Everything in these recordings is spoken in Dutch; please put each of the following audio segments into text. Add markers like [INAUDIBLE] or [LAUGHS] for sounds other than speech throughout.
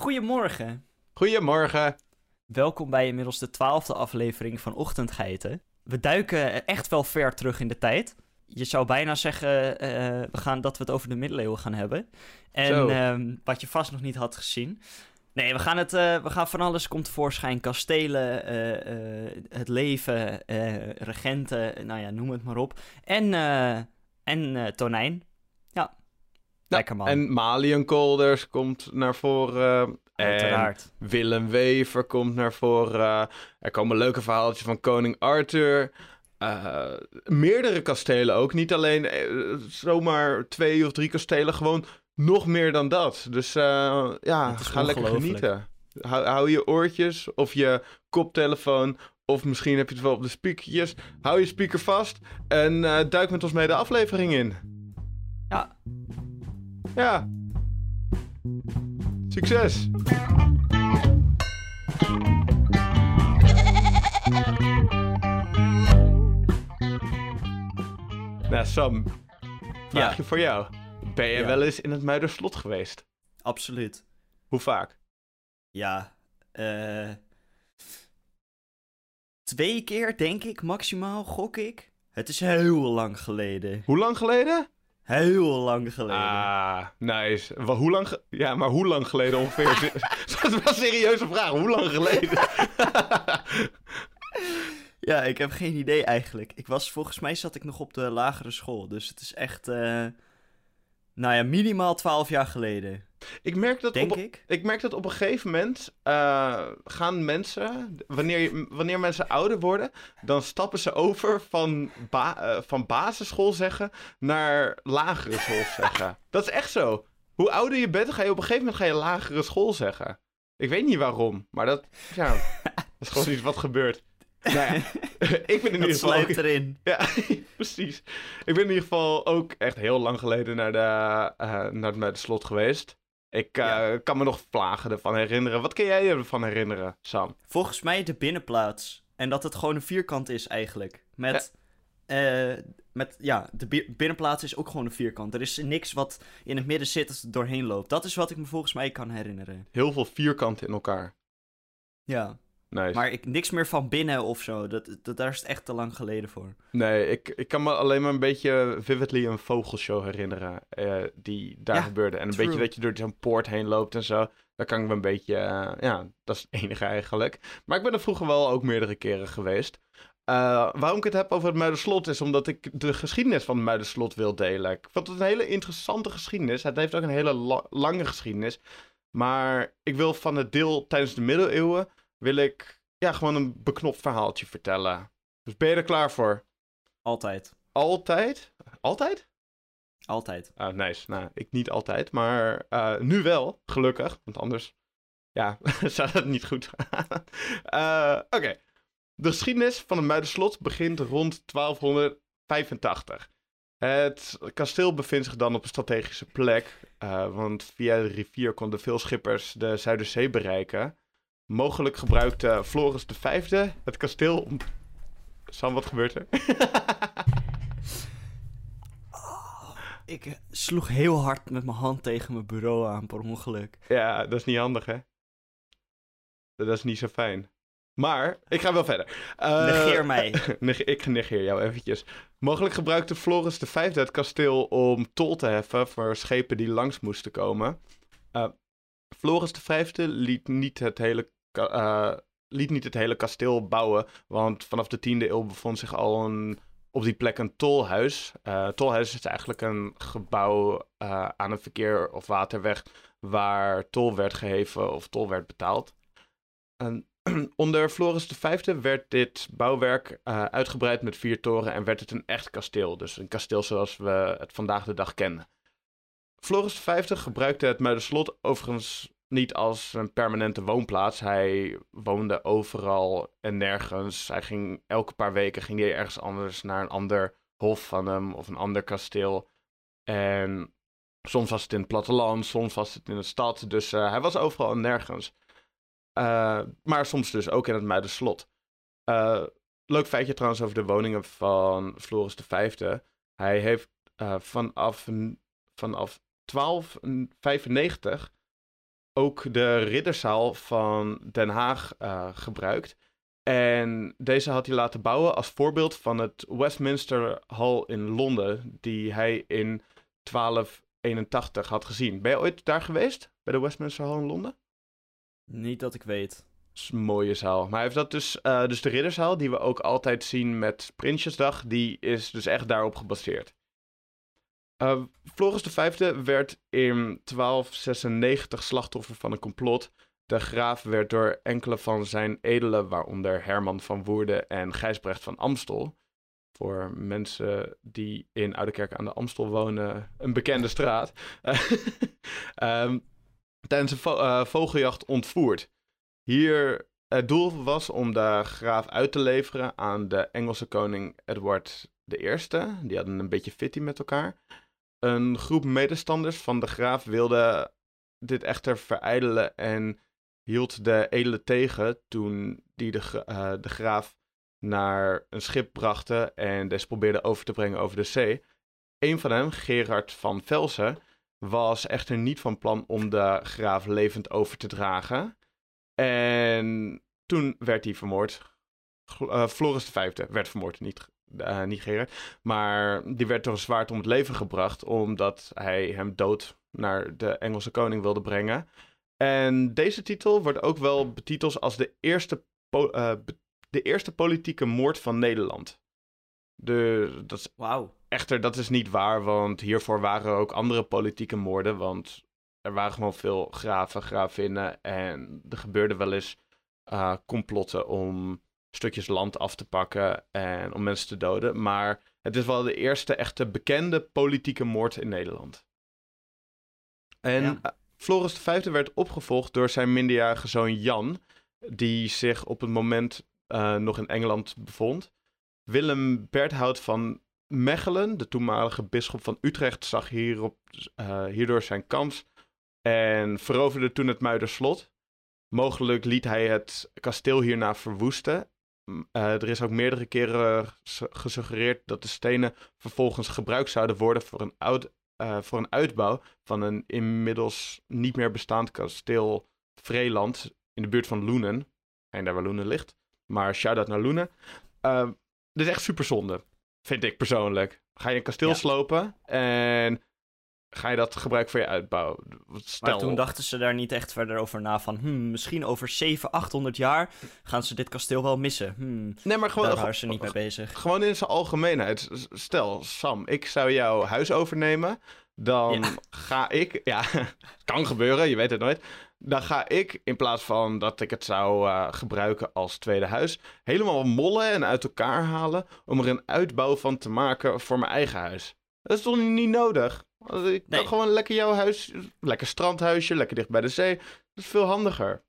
Goedemorgen. Goedemorgen. Welkom bij inmiddels de twaalfde aflevering van Ochtendgeiten. We duiken echt wel ver terug in de tijd. Je zou bijna zeggen eh, we gaan, dat we het over de middeleeuwen gaan hebben. En ehm, wat je vast nog niet had gezien. Nee, we gaan, het, eh, we gaan van alles komt tevoorschijn. Kastelen, eh, het leven, regenten, nou ja, noem het maar op. En, en tonijn. Lekker man. En Maliënkolders komt naar voren. En Uiteraard. Willem Wever komt naar voren. Er komen leuke verhaaltjes van koning Arthur. Eh, meerdere kastelen ook. Niet alleen eh, zomaar twee of drie kastelen. Gewoon nog meer dan dat. Dus eh, ja, ga lekker genieten. Hou, hou je oortjes of je koptelefoon. Of misschien heb je het wel op de speakertjes. Hou je speaker vast. En duik met ons mee de aflevering in. Ja. Ja. Succes. Nou, Sam. Vraagje voor jou. Ben je Ja. wel eens in het Muiderslot geweest? Absoluut. Hoe vaak? Ja, eh. twee keer denk ik maximaal, gok ik. Het is heel lang geleden. Hoe lang geleden? Heel lang geleden. Ah, nice. Hoe lang ge- ja, maar hoe lang geleden ongeveer? [LAUGHS] [LAUGHS] Dat was een serieuze vraag. Hoe lang geleden? [LAUGHS] Ja, ik heb geen idee eigenlijk. Ik was, volgens mij zat ik nog op de lagere school. Dus het is echt, eh, nou ja, minimaal twaalf jaar geleden. Ik merk dat Denk op, ik. Ik merk dat op een gegeven moment eh, gaan mensen, wanneer, wanneer mensen ouder worden, dan stappen ze over van, ba- eh, van basisschool zeggen naar lagere school zeggen. [LAUGHS] Dat is echt zo. Hoe ouder je bent, ga je op een gegeven moment ga je lagere school zeggen. Ik weet niet waarom, maar dat, ja, dat is gewoon iets wat gebeurt. Nou ja, [LAUGHS] ik ben in ieder geval... ook- erin. [LAUGHS] ja, precies. Ik ben in ieder geval ook echt heel lang geleden naar, de, eh, naar, naar de slot geweest. Ik eh, Ja. kan me nog vlagen ervan herinneren. Wat kun jij je ervan herinneren, Sam? Volgens mij de binnenplaats. En dat het gewoon een vierkant is eigenlijk. Met, eh, met ja, de bi- binnenplaats is ook gewoon een vierkant. Er is niks wat in het midden zit als het doorheen loopt. Dat is wat ik me volgens mij kan herinneren. Heel veel vierkanten in elkaar. Ja, Nice. maar ik, niks meer van binnen of zo. Dat, dat, daar is het echt te lang geleden voor. Nee, ik, ik kan me alleen maar een beetje vividly een vogelshow herinneren. eh, die daar Ja, gebeurde. En een true. beetje dat je door zo'n poort heen loopt en zo. Daar kan ik me een beetje. eh, ja, dat is het enige eigenlijk. Maar ik ben er vroeger wel ook meerdere keren geweest. Eh, waarom ik het heb over het Muiderslot is omdat ik de geschiedenis van het Muiderslot wil delen. Ik vond het een hele interessante geschiedenis. Het heeft ook een hele la- lange geschiedenis. Maar ik wil van het deel tijdens de middeleeuwen, wil ik ja, gewoon een beknopt verhaaltje vertellen. Dus ben je er klaar voor? Altijd. Altijd? Altijd? Altijd. Ah, nice. Nou, ik niet altijd, maar eh, nu wel, gelukkig. Want anders, ja, [LAUGHS] zou dat niet goed gaan. [LAUGHS] Eh, Oké. De geschiedenis van het Muiderslot begint rond 1285. Het kasteel bevindt zich dan op een strategische plek, eh, want via de rivier konden veel schippers de Zuiderzee bereiken. Mogelijk gebruikte Floris V het kasteel om... Sam, wat gebeurt er? [LAUGHS] Ik eh, sloeg heel hard met mijn hand tegen mijn bureau aan per ongeluk. Ja, dat is niet handig, hè? Dat is niet zo fijn. Maar, ik ga wel verder. Eh, Negeer mij. [LAUGHS] ik negeer jou eventjes. Mogelijk gebruikte Floris V het kasteel om tol te heffen voor schepen die langs moesten komen. Eh, Floris V liet niet het hele... eh, liet niet het hele kasteel bouwen, want vanaf de 10e eeuw bevond zich al een, op die plek een tolhuis. Eh tolhuis is eigenlijk een gebouw eh, aan een verkeer- of waterweg waar tol werd geheven of tol werd betaald. En [CLEARS THROAT] onder Floris V werd dit bouwwerk uitgebreid met vier toren en werd het een echt kasteel. Dus een kasteel zoals we het vandaag de dag kennen. Floris V gebruikte het Muiderslot overigens niet als een permanente woonplaats. Hij woonde overal en nergens. Hij ging elke paar weken ging hij ergens anders naar een ander hof van hem of een ander kasteel. En soms was het in het platteland, soms was het in de stad. Dus eh, hij was overal en nergens. Eh, maar soms dus ook in het Muiderslot. Eh leuk feitje trouwens over de woningen van Floris V. Hij heeft vanaf, vanaf 1295 ook de ridderzaal van Den Haag uh, gebruikt. En deze had hij laten bouwen als voorbeeld van het Westminster Hall in Londen, die hij in 1281 had gezien. Ben je ooit daar geweest? Bij de Westminster Hall in Londen? Niet dat ik weet. Dat is een mooie zaal. Maar hij heeft dat dus, uh, dus de ridderzaal, die we ook altijd zien met Prinsjesdag, die is dus echt daarop gebaseerd. Uh, Floris V werd in 1296 slachtoffer van een complot. De graaf werd door enkele van zijn edelen, waaronder Herman van Woerden en Gijsbrecht van Amstel, voor mensen die in Oudekerk aan de Amstel wonen, een bekende straat, um, [LAUGHS] tijdens een uh, vogeljacht ontvoerd. Hier, het doel was om de graaf uit te leveren aan de Engelse koning Edward I. Die hadden een beetje fitty met elkaar. Een groep medestanders van de graaf wilde dit echter verijdelen en hield de edelen tegen toen die de, uh, de graaf naar een schip brachten en deze probeerde over te brengen over de zee. Een van hen, Gerard van Velsen, was echter niet van plan om de graaf levend over te dragen. En toen werd hij vermoord. Uh, Floris V werd vermoord, niet, uh, niet Gerard. Maar die werd door een zwaard om het leven gebracht, omdat hij hem dood naar de Engelse koning wilde brengen. En deze titel wordt ook wel betiteld als de eerste, uh, de eerste politieke moord van Nederland. De, dat is, wow. Echter, dat is niet waar, want hiervoor waren er ook andere politieke moorden. Want er waren gewoon veel graven, gravinnen. En er gebeurde wel eens uh, complotten om stukjes land af te pakken en om mensen te doden. Maar het is wel de eerste echte bekende politieke moord in Nederland. En ja. Eh, Floris V werd opgevolgd door zijn minderjarige zoon Jan, die zich op het moment uh, nog in Engeland bevond. Willem Berthout van Mechelen, de toenmalige bisschop van Utrecht, zag hierop, uh, hierdoor zijn kans en veroverde toen het Muiderslot. Mogelijk liet hij het kasteel hierna verwoesten. Uh, er is ook meerdere keren gesuggereerd dat de stenen vervolgens gebruikt zouden worden voor een, oud, uh, voor een uitbouw van een inmiddels niet meer bestaand kasteel Vreeland in de buurt van Loenen. En daar waar Loenen ligt. Maar shout-out naar Loenen. Uh, dit is echt super zonde, vind ik persoonlijk. Ga je een kasteel ja. slopen en ga je dat gebruiken voor je uitbouw. Stel... Maar toen dachten ze daar niet echt verder over na van... Hmm, misschien over 700, 800 jaar gaan ze dit kasteel wel missen. Hmm, nee, maar gewoon... Daar waren ze niet mee bezig. Gewoon in zijn algemeenheid. Stel, Sam, ik zou jouw huis overnemen. Dan ja. ga ik... Ja, [LAUGHS] kan gebeuren, je weet het nooit. Dan ga ik, in plaats van dat ik het zou uh, gebruiken als tweede huis... helemaal mollen en uit elkaar halen... om er een uitbouw van te maken voor mijn eigen huis. Dat is toch niet nodig? Ik nee. gewoon lekker jouw huis, lekker strandhuisje, lekker dicht bij de zee. Dat is veel handiger.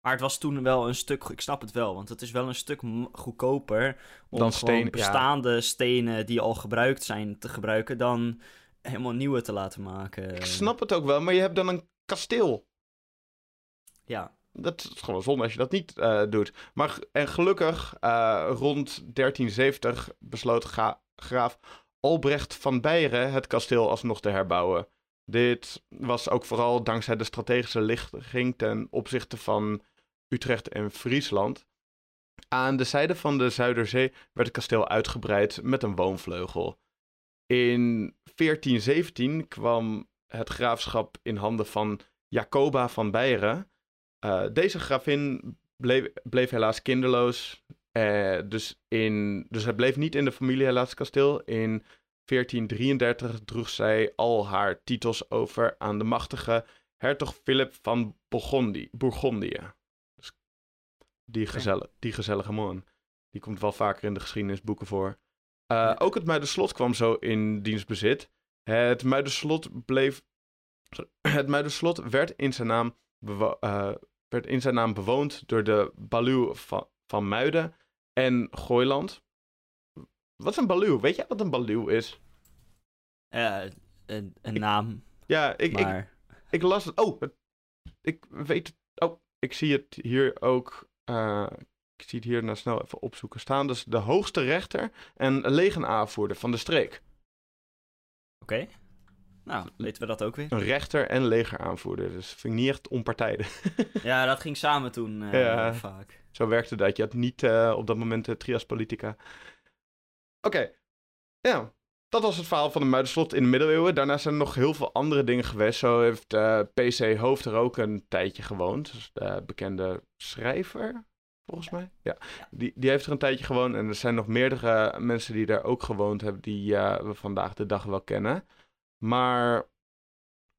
Maar het was toen wel een stuk, ik snap het wel, want het is wel een stuk goedkoper om dan steen, bestaande ja. stenen die al gebruikt zijn te gebruiken dan helemaal nieuwe te laten maken. Ik snap het ook wel, maar je hebt dan een kasteel. Ja. Dat is gewoon zonde als je dat niet uh, doet. Maar en gelukkig, uh, rond 1370 besloot graaf Albrecht van Beieren het kasteel alsnog te herbouwen. Dit was ook vooral dankzij de strategische lichting ten opzichte van Utrecht en Friesland. Aan de zijde van de Zuiderzee werd het kasteel uitgebreid met een woonvleugel. In 1417 kwam het graafschap in handen van Jacoba van Beieren. Uh, deze gravin bleef, helaas kinderloos. Uh, dus, in, dus hij bleef niet in de familie helaas kasteel. In 1433 droeg zij al haar titels over aan de machtige hertog Philip van. Bourgondië. Dus die, gezelle, die gezellige man. Die komt wel vaker in de geschiedenisboeken voor. Uh, ja. Ook het Muiderslot kwam zo in dienstbezit. Het Muiderslot bleef... [CLEARS THROAT] Het Muiderslot werd in zijn naam, uh, werd in zijn naam bewoond door de Baluw van, van Muiden en Gooiland. Wat is een baluw? Weet jij wat een baluw is? Uh, een, een naam. Ja, ik, maar... ik, ik, las het. Oh, het, ik weet het. Oh, ik zie het hier ook. Uh, ik zie het hier nou snel even opzoeken staan. Dus de hoogste rechter en legenaanvoerder van de streek. Oké. Okay. Nou, weten we dat ook weer. Een rechter en legeraanvoerder. Dus vind ik niet echt onpartijdig. Ja, dat ging samen toen eh, Ja. vaak. Zo werkte dat. Je had niet eh, op dat moment de trias politica. Oké. Ja. Dat was het verhaal van de Muiderslot in de middeleeuwen. Daarna zijn er nog heel veel andere dingen geweest. Zo heeft eh, PC Hoofd er ook een tijdje gewoond. Dus de bekende schrijver, volgens mij. Ja. Die, die heeft er een tijdje gewoond. En er zijn nog meerdere mensen die daar ook gewoond hebben... die eh, we vandaag de dag wel kennen. Maar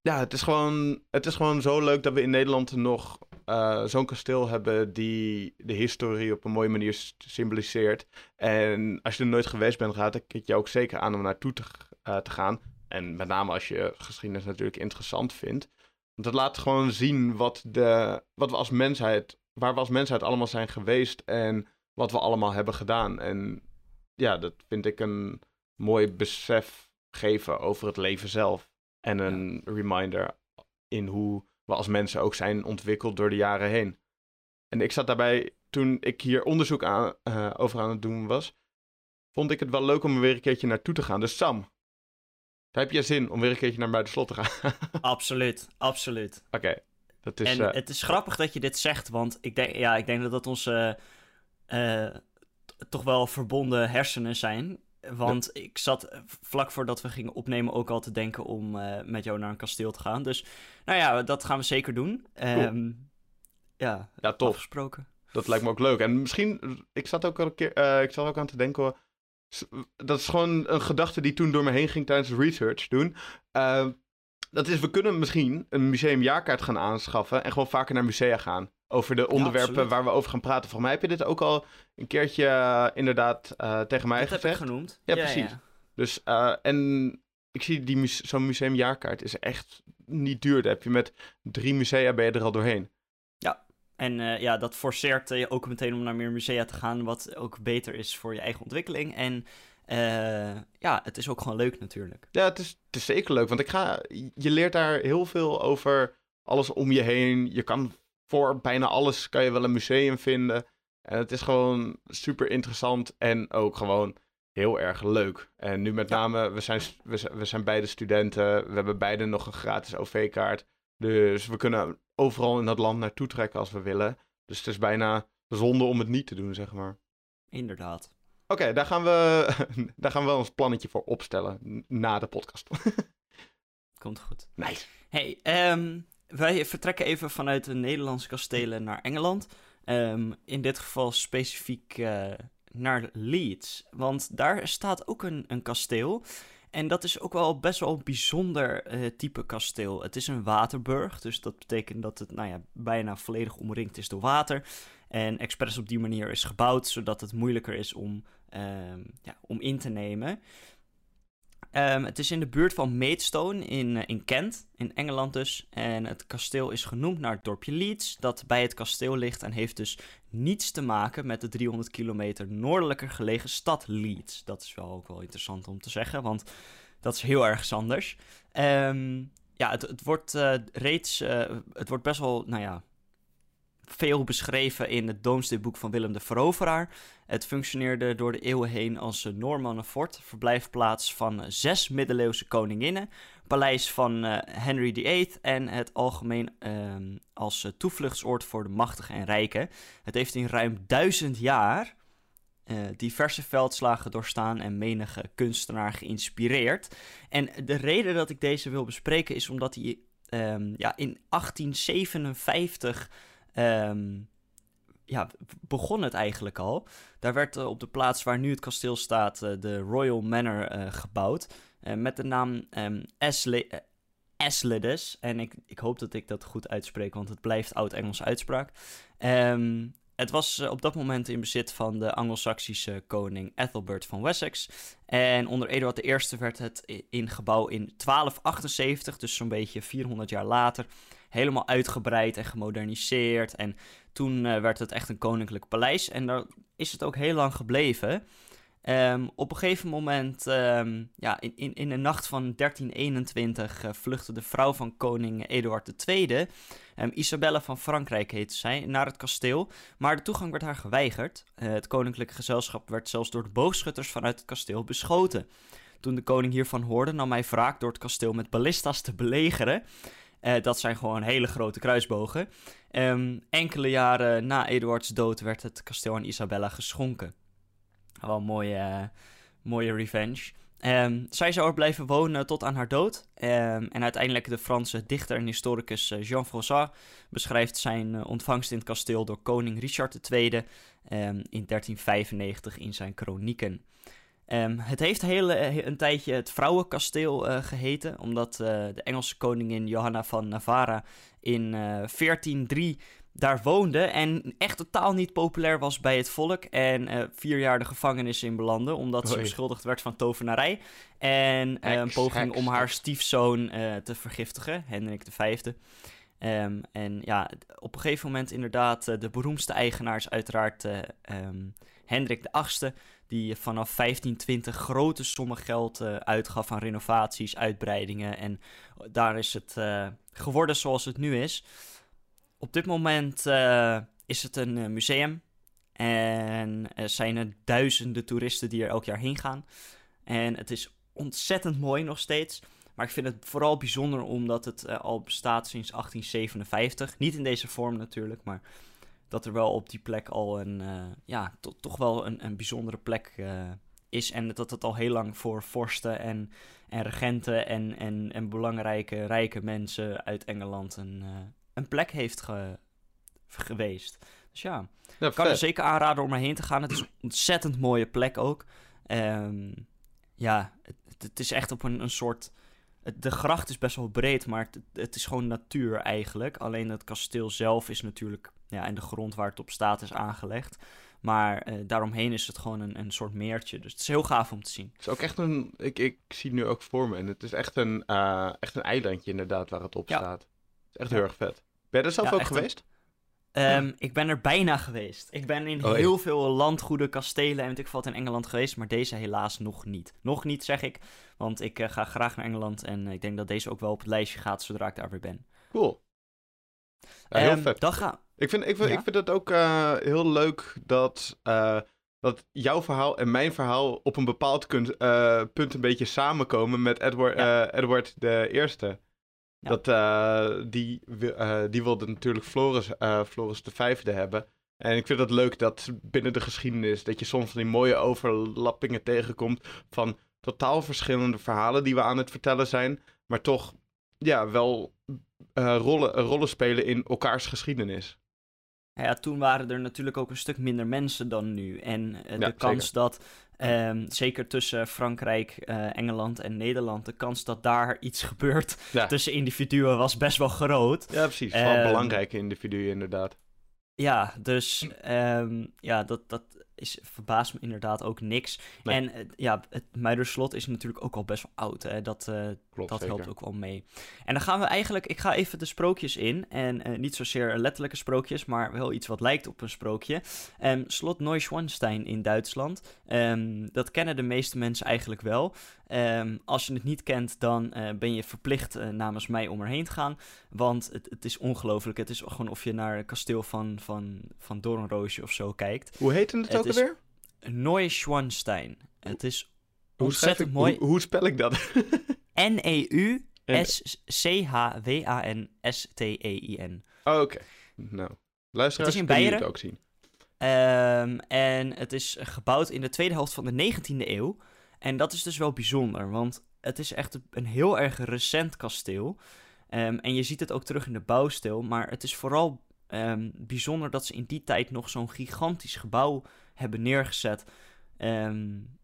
ja, het is gewoon, het is gewoon zo leuk dat we in Nederland nog eh, zo'n kasteel hebben die de historie op een mooie manier symboliseert. En als je er nooit geweest bent, raad ik het je ook zeker aan om naartoe te, eh, te gaan. En met name als je geschiedenis natuurlijk interessant vindt. Want het laat gewoon zien wat, de, wat we als mensheid, waar we als mensheid allemaal zijn geweest en wat we allemaal hebben gedaan. En ja, dat vind ik een mooi besef geven over het leven zelf. En een reminder in hoe we als mensen ook zijn ontwikkeld door de jaren heen. En ik zat daarbij, toen ik hier onderzoek aan, eh, over aan het doen was, vond ik het wel leuk om er weer een keertje naartoe te gaan. Dus Sam, heb je zin om weer een keertje naar Buitenslot te gaan? [LAUGHS] Absoluut, absoluut. Oké, dat is... en eh, het is grappig dat je dit zegt, want ik denk, ja, ik denk dat dat onze eh, toch wel verbonden hersenen zijn. Want ik zat eh, vlak voordat we gingen opnemen ook al te denken om eh, met jou naar een kasteel te gaan. Dus nou ja, dat gaan we zeker doen. Ehm, ja, ja, tof. afgesproken. Dat lijkt me ook leuk. En misschien, ik zat ook al een keer, eh, ik zat ook aan te denken, dat is gewoon een gedachte die toen door me heen ging tijdens de research doen. Eh, dat is, we kunnen misschien een museumjaarkaart gaan aanschaffen en gewoon vaker naar musea gaan. Over de onderwerpen waar we over gaan praten. Volgens mij heb je dit ook al een keertje eh, inderdaad eh, tegen mij Dat gezegd. genoemd. Ja, precies. Dus, eh, en ik zie die muse- zo'n museumjaarkaart is echt niet duur. Daar heb je met drie musea ben je er al doorheen. En eh, ja, dat forceert je ook meteen om naar meer musea te gaan, wat ook beter is voor je eigen ontwikkeling. En ja, het is ook gewoon leuk natuurlijk. Ja, het is, het is zeker leuk, want ik ga, je leert daar heel veel over alles om je heen. Je kan voor bijna alles kan je wel een museum vinden. En het is gewoon super interessant en ook gewoon heel erg leuk. En nu met name, we zijn, we, zijn, we zijn beide studenten, we hebben beide nog een gratis OV-kaart. Dus we kunnen overal in dat land naartoe trekken als we willen. Dus het is bijna zonde om het niet te doen, zeg maar. Inderdaad. Oké, daar, gaan we, [LAUGHS] daar gaan we wel ons plannetje voor opstellen na de podcast. [LAUGHS] Komt goed. nice. Hey, ehm, wij vertrekken even vanuit de Nederlandse kastelen naar Engeland. Ehm, in dit geval specifiek eh, naar Leeds. Want daar staat ook een, een kasteel. En dat is ook wel best wel een bijzonder eh, type kasteel. Het is een waterburg, dus dat betekent dat het nou ja, bijna volledig omringd is door water. En expres op die manier is gebouwd, zodat het moeilijker is om, ehm, ja, om in te nemen. Ehm, het is in de buurt van Maidstone in, eh, in Kent, in Engeland dus. En het kasteel is genoemd naar het dorpje Leeds, dat bij het kasteel ligt en heeft dus niets te maken met de 300 kilometer noordelijker gelegen stad Leeds. Dat is wel ook wel interessant om te zeggen, want dat is heel erg anders. Ehm, ja, het, het wordt eh, reeds, eh, het wordt best wel, nou ja, veel beschreven in het Domesday-boek van Willem de Veroveraar. Het functioneerde door de eeuwen heen als een Normannenfort, verblijfplaats van zes middeleeuwse koninginnen, paleis van eh, Henry VIII en het algemeen ehm, als eh, toevluchtsoord voor de machtigen en rijken. Het heeft in ruim duizend jaar eh, diverse veldslagen doorstaan en menige kunstenaar geïnspireerd. En de reden dat ik deze wil bespreken is omdat hij ehm, ja, in 1857 ehm, ja, begon het eigenlijk al. Daar werd eh, op de plaats waar nu het kasteel staat eh, de Royal Manor eh, gebouwd. met de naam ehm Asle- eh, Asledes. En ik, ik hoop dat ik dat goed uitspreek, want het blijft oud-Engelse uitspraak. Ehm, het was op dat moment in bezit van de Anglo-Saxische koning Ethelbert van Wessex. En onder Eduard I werd het in gebouw in 1278, dus zo'n beetje 400 jaar later, helemaal uitgebreid en gemoderniseerd. En toen eh, werd het echt een koninklijk paleis en daar is het ook heel lang gebleven. Ehm, op een gegeven moment, ehm, ja, in, in, in de nacht van 1321, eh, vluchtte de vrouw van koning Eduard II, ehm, Isabelle van Frankrijk heette zij, naar het kasteel. Maar de toegang werd haar geweigerd. Eh, het koninklijke gezelschap werd zelfs door de boogschutters vanuit het kasteel beschoten. Toen de koning hiervan hoorde, nam hij wraak door het kasteel met ballista's te belegeren. Eh, dat zijn gewoon hele grote kruisbogen. Ehm, enkele jaren na Eduards dood werd het kasteel aan Isabella geschonken. Wel een mooie, mooie revenge. Um, zij zou er blijven wonen tot aan haar dood. Um, en uiteindelijk de Franse dichter en historicus uh, Jean Froissart beschrijft zijn uh, ontvangst in het kasteel door koning Richard II um, in 1395 in zijn kronieken. Het heeft hele, een tijdje het vrouwenkasteel uh, geheten, omdat de Engelse koningin Johanna van Navarra in 1403 daar woonde en echt totaal niet populair was bij het volk. En vier jaar de gevangenis in belandde, omdat ze beschuldigd werd van tovenarij. En een poging om haar stiefzoon te vergiftigen, Hendrik V. Um, en ja, op een gegeven moment inderdaad, de beroemdste eigenaar is uiteraard um, Hendrik VIII, die vanaf 1520 grote sommen geld uitgaf aan renovaties, uitbreidingen. En daar is het geworden zoals het nu is. Op dit moment uh, is het een museum. En er zijn er duizenden toeristen die er elk jaar heen gaan. En het is ontzettend mooi nog steeds. Maar ik vind het vooral bijzonder omdat het al bestaat sinds 1857. Niet in deze vorm natuurlijk, maar dat er wel op die plek al een, ja, to toch wel een, een bijzondere plek is. En dat het al heel lang voor vorsten en, en regenten en, en, en belangrijke rijke mensen uit Engeland een, een plek heeft geweest. Dus ja, ik kan er zeker aanraden om erheen te gaan. Het is een ontzettend mooie plek ook. Um, ja, het, het, is echt op een, een soort... de gracht is best wel breed, maar het, het, is gewoon natuur eigenlijk. Alleen het kasteel zelf is natuurlijk... Ja, en de grond waar het op staat is aangelegd. Maar uh, daaromheen is het gewoon een, een soort meertje. Dus het is heel gaaf om te zien. Het is ook echt een... Ik, ik zie het nu ook voor me. En het is echt een, uh, echt een eilandje inderdaad waar het op staat. Het is echt heel erg vet. Ben je er zelf ook geweest? Um, ik ben er bijna geweest. Ik ben in oh, heel veel landgoeden, kastelen en weet ik wat in Engeland geweest, maar deze helaas nog niet. Nog niet, zeg ik, want ik uh, ga graag naar Engeland en ik denk dat deze ook wel op het lijstje gaat zodra ik daar weer ben. Cool. Ja, heel um, vet. Dan. Ik vind, ik vind, ja? ik vind het ook uh, heel leuk dat, uh, dat jouw verhaal en mijn verhaal op een bepaald punt, punt een beetje samenkomen met Edward, ja. Edward de Eerste. Dat, die, die wilde natuurlijk Floris, Floris de Vijfde hebben. En ik vind het leuk dat binnen de geschiedenis... dat je soms die mooie overlappingen tegenkomt... van totaal verschillende verhalen die we aan het vertellen zijn... maar toch ja, wel rollen, rollen spelen in elkaars geschiedenis. Ja, toen waren er natuurlijk ook een stuk minder mensen dan nu. En de kans dat Um, zeker tussen Frankrijk, uh, Engeland en Nederland. De kans dat daar iets gebeurt [LAUGHS] ja. tussen individuen was best wel groot. Ja, precies. Vooral um, belangrijke individuen, inderdaad. Ja, dus um, ja, dat, dat is, verbaast me inderdaad ook niks. Nee. En uh, ja, het Muiderslot is natuurlijk ook al best wel oud. Hè? Dat, Klopt, dat helpt ook wel mee. En dan gaan we eigenlijk... Ik ga even de sprookjes in. En uh, niet zozeer letterlijke sprookjes, maar wel iets wat lijkt op een sprookje. Um, Slot Neuschwanstein in Duitsland. Um, dat kennen de meeste mensen eigenlijk wel. Um, als je het niet kent, dan uh, ben je verplicht uh, namens mij om erheen te gaan. Want het, het is ongelooflijk. Het is gewoon of je naar het kasteel van, van, van Doornroosje of zo kijkt. Hoe heet het, het ook alweer? Neuschwanstein. Het is ontzettend ik, mooi. Hoe, hoe, spel ik dat? [LAUGHS] N-E-U-S-C-H-W-A-N-S-T-E-I-N. Oh, oké. Nou, luisteraars het is in het ook zien. Um, en het is gebouwd in de tweede helft van de 19e eeuw. En dat is dus wel bijzonder, want het is echt een heel erg recent kasteel. Um, en je ziet het ook terug in de bouwstijl, maar het is vooral um, bijzonder dat ze in die tijd nog zo'n gigantisch gebouw hebben neergezet. Um,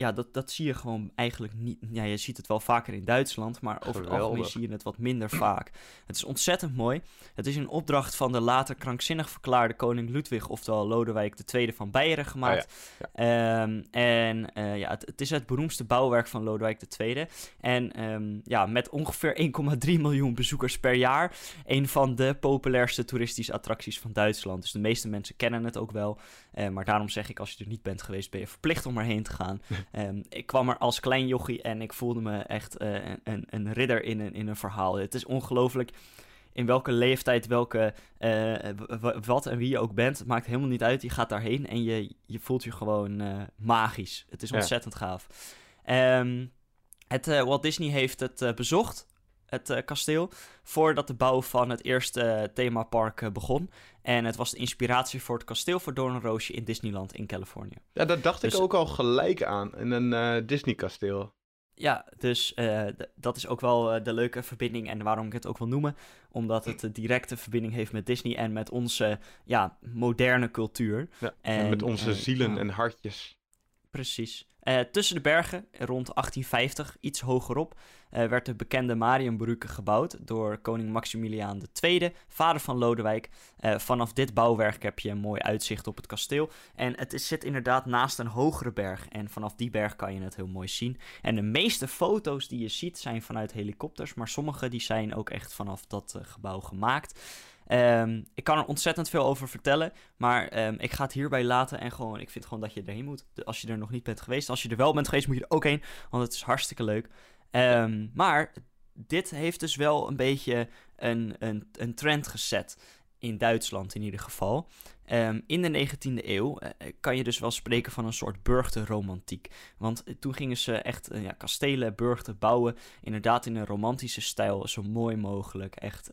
ja, dat, dat zie je gewoon eigenlijk niet. Ja, je ziet het wel vaker in Duitsland, maar over het algemeen zie je het wat minder vaak. Het is ontzettend mooi. Het is in opdracht van de later krankzinnig verklaarde koning Ludwig, oftewel Lodewijk II van Beieren, gemaakt. Ah, ja. Ja. Um, en uh, ja, het, het, is het beroemdste bouwwerk van Lodewijk II. En um, ja, met ongeveer 1,3 miljoen bezoekers per jaar, een van de populairste toeristische attracties van Duitsland. Dus de meeste mensen kennen het ook wel. Uh, maar daarom zeg ik, als je er niet bent geweest, ben je verplicht om erheen te gaan. Um, [LAUGHS] ik kwam er als klein jochie en ik voelde me echt uh, een, een ridder in een, in een verhaal. Het is ongelooflijk in welke leeftijd, welke, uh, wat en wie je ook bent. Het maakt helemaal niet uit. Je gaat daarheen en je, je voelt je gewoon uh, magisch. Het is ontzettend ja. gaaf. Ehm, het, eh, Walt Disney heeft het eh, bezocht, het eh, kasteel, voordat de bouw van het eerste eh, themapark eh, begon. En het was de inspiratie voor het kasteel voor Doornroosje in Disneyland in Californië. Ja, daar dacht Dus- ik ook al gelijk aan. In een Disney-kasteel. Ja, dus dat is ook wel de leuke verbinding en waarom ik het ook wil noemen. Omdat het een directe verbinding heeft met Disney en met onze ja, moderne cultuur. Ja, en, En, met onze zielen en hartjes. Precies. Eh, tussen de bergen, rond 1850, iets hogerop, eh, werd de bekende Marienbrücke gebouwd door koning Maximiliaan II, vader van Lodewijk. Eh, vanaf dit bouwwerk heb je een mooi uitzicht op het kasteel. En het zit inderdaad naast een hogere berg. En vanaf die berg kan je het heel mooi zien. En de meeste foto's die je ziet zijn vanuit helikopters, maar sommige die zijn ook echt vanaf dat gebouw gemaakt. Ehm, ik kan er ontzettend veel over vertellen, maar ehm, ik ga het hierbij laten en gewoon, ik vind gewoon dat je erheen moet. Als je er nog niet bent geweest, als je er wel bent geweest, moet je er ook heen, want het is hartstikke leuk. Ehm, maar dit heeft dus wel een beetje een, een, een trend gezet, in Duitsland in ieder geval. In de 19e eeuw eh, kan je dus wel spreken van een soort burgtenromantiek. Want eh, toen gingen ze echt eh, ja, kastelen, burgten bouwen, inderdaad in een romantische stijl, zo mooi mogelijk. Echt,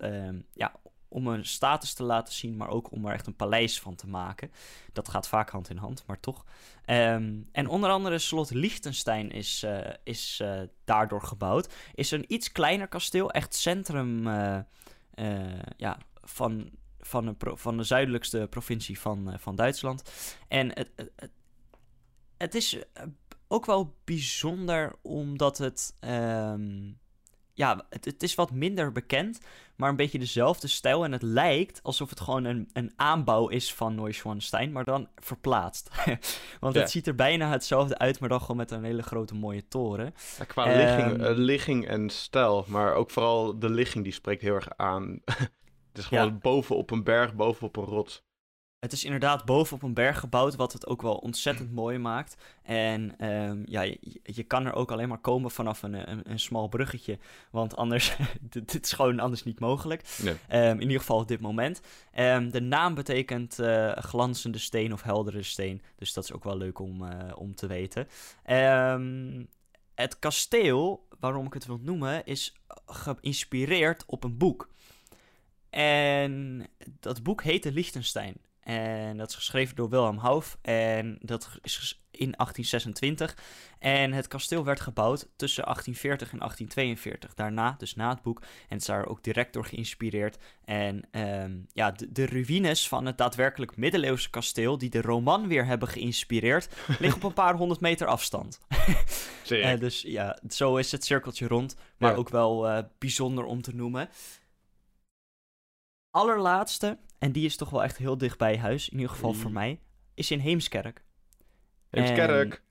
ja, om een status te laten zien, maar ook om er echt een paleis van te maken. Dat gaat vaak hand in hand, maar toch. Ehm, en onder andere slot Liechtenstein is, eh, is eh, daardoor gebouwd. Is een iets kleiner kasteel, echt centrum eh, ja, van, van, de van de zuidelijkste provincie van, van Duitsland. En het, het, is ook wel bijzonder omdat het... ehm, ja, het, het is wat minder bekend, maar een beetje dezelfde stijl. En het lijkt alsof het gewoon een, een aanbouw is van Neuschwanstein, maar dan verplaatst. [LAUGHS] Want Ja. het ziet er bijna hetzelfde uit, maar dan gewoon met een hele grote mooie toren. Ja, qua Ehm, ligging, eh, ligging en stijl, maar ook vooral de ligging die spreekt heel erg aan. [LAUGHS] het is gewoon Ja. bovenop een berg, bovenop een rots. Het is inderdaad boven op een berg gebouwd, wat het ook wel ontzettend mooi maakt. En ehm, ja, je, je kan er ook alleen maar komen vanaf een, een, een smal bruggetje. Want anders, [LAUGHS] dit, dit is gewoon anders niet mogelijk. Nee. Ehm, in ieder geval op dit moment. Ehm, de naam betekent eh, glanzende steen of heldere steen. Dus dat is ook wel leuk om, eh, om te weten. Het kasteel, waarom ik het wil noemen, is geïnspireerd op een boek. En dat boek heette Liechtenstein. En dat is geschreven door Wilhelm Hauff. En dat is in 1826. En het kasteel werd gebouwd tussen 1840 en 1842. Daarna, dus na het boek. En het is daar ook direct door geïnspireerd. En ehm, ja, de, de ruïnes van het daadwerkelijk middeleeuwse kasteel, die de roman weer hebben geïnspireerd, [LAUGHS] liggen op een paar honderd meter afstand. Je? [LAUGHS] Eh, dus ja, zo is het cirkeltje rond. Maar Ja. ook wel eh, bijzonder om te noemen. Allerlaatste, en die is toch wel echt heel dicht bij huis, in ieder geval voor Mm. mij, is in Heemskerk. Heemskerk.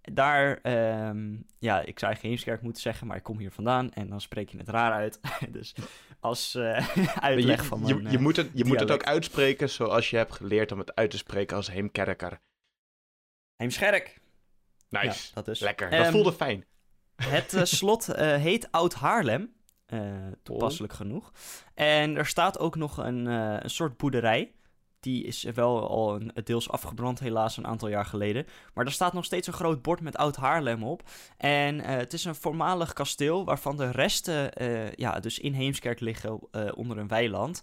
Daar, ehm, ja, ik zou eigenlijk Heemskerk moeten zeggen, maar ik kom hier vandaan en dan spreek je het raar uit. [LAUGHS] dus als eh, uitleg je, van je, mijn, je, eh, moet het, je moet het ook uitspreken zoals je hebt geleerd om het uit te spreken als Heemkerker. Heemskerk. Nice. Ja, dat is. Lekker. Dat Ehm, voelde fijn. Het eh, slot heet Oud Haarlem. Eh, toepasselijk genoeg. En er staat ook nog een, eh, een soort boerderij. Die is wel al een, deels afgebrand, helaas, een aantal jaar geleden. Maar er staat nog steeds een groot bord met Oud Haarlem op. En eh, het is een voormalig kasteel waarvan de resten ja, dus in Heemskerk liggen onder een weiland.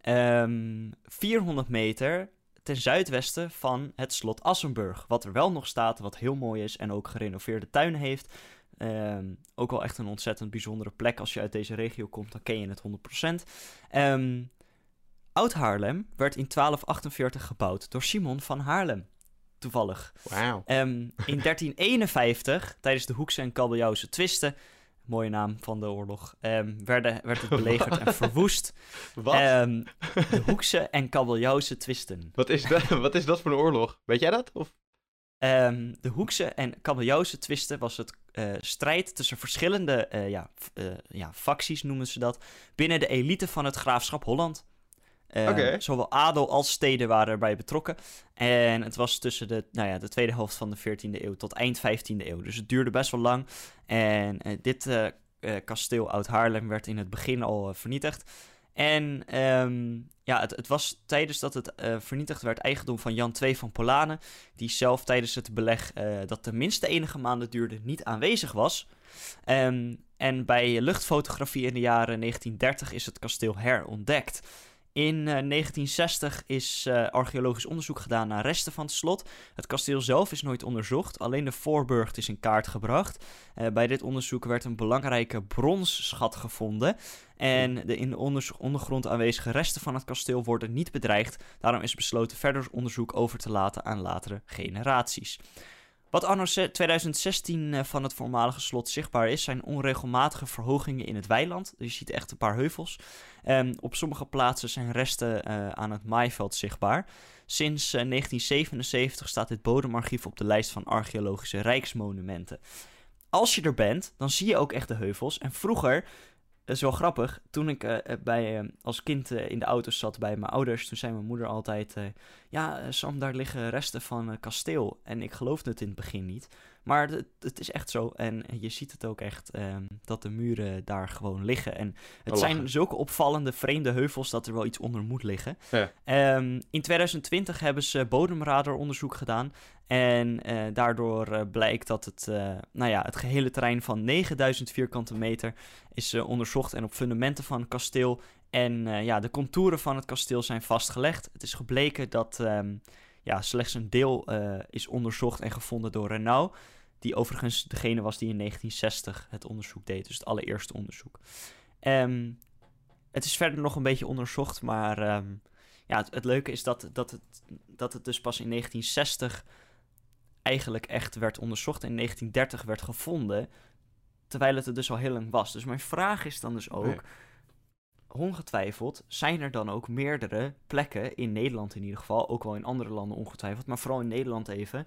Ehm 400 meter ten zuidwesten van het slot Assenburg. Wat er wel nog staat, wat heel mooi is en ook gerenoveerde tuinen heeft. Ehm, ook wel echt een ontzettend bijzondere plek. Als je uit deze regio komt, dan ken je het 100%. Ehm Oud Haarlem werd in 1248 gebouwd door Simon van Haarlem. Toevallig. Ehm, in [LAUGHS] 1351, tijdens de Hoekse en Kabeljauwse twisten, mooie naam van de oorlog, werden, werd het belegerd en [LAUGHS] verwoest. Wat? De [LAUGHS] Hoekse en Kabeljauwse twisten. wat, is dat, wat is dat voor een oorlog? Weet jij dat? Of? Ehm, de Hoekse en Kabeljauwse twisten was het eh, strijd tussen verschillende eh, ja, eh, ja, facties, noemen ze dat, binnen de elite van het graafschap Holland. Ehm. Zowel adel als steden waren erbij betrokken. En het was tussen de, nou ja, de tweede helft van de 14e eeuw tot eind 15e eeuw. Dus het duurde best wel lang. En dit kasteel Oud Haarlem werd in het begin al vernietigd. En ehm, ja, het, het, was tijdens dat het uh, vernietigd werd eigendom van Jan II van Polanen, die zelf tijdens het beleg uh, dat tenminste enige maanden duurde niet aanwezig was. Um, en bij luchtfotografie in de jaren 1930 is het kasteel herontdekt. In uh, 1960 is uh, archeologisch onderzoek gedaan naar resten van het slot. Het kasteel zelf is nooit onderzocht, alleen de voorburcht is in kaart gebracht. Uh, bij dit onderzoek werd een belangrijke bronsschat gevonden. En de in de ondergrond aanwezige resten van het kasteel worden niet bedreigd. Daarom is besloten verder onderzoek over te laten aan latere generaties. Wat anno 2016 uh, van het voormalige slot zichtbaar is, zijn onregelmatige verhogingen in het weiland. Je ziet echt een paar heuvels. Um, op sommige plaatsen zijn resten uh, aan het maaiveld zichtbaar. Sinds uh, 1977 staat dit bodemarchief op de lijst van archeologische rijksmonumenten. Als je er bent, dan zie je ook echt de heuvels. En vroeger dat is wel grappig. Toen ik uh, bij, uh, als kind in de auto zat bij mijn ouders, toen zei mijn moeder altijd: Ja, Sam, daar liggen resten van een kasteel. En ik geloofde het in het begin niet. Maar het, het is echt zo. En je ziet het ook echt ehm, dat de muren daar gewoon liggen. En het Oh, zijn zulke opvallende, vreemde heuvels dat er wel iets onder moet liggen. Ja. Ehm, in 2020 hebben ze bodemradaronderzoek gedaan. En eh, daardoor eh, blijkt dat het, eh, nou ja, het gehele terrein van 9000 vierkante meter is onderzocht. En op fundamenten van het kasteel en ja, de contouren van het kasteel zijn vastgelegd. Het is gebleken dat ehm, ja, slechts een deel is onderzocht en gevonden door Renault. Die overigens degene was die in 1960 het onderzoek deed. Dus het allereerste onderzoek. Ehm, het is verder nog een beetje onderzocht, maar ehm, ja, het, het leuke is dat, dat, het, dat het dus pas in 1960 eigenlijk echt werd onderzocht. En in 1930 werd gevonden, terwijl het er dus al heel lang was. Dus mijn vraag is dan dus ook, Ja. ongetwijfeld, zijn er dan ook meerdere plekken, in Nederland in ieder geval, ook wel in andere landen ongetwijfeld, maar vooral in Nederland even,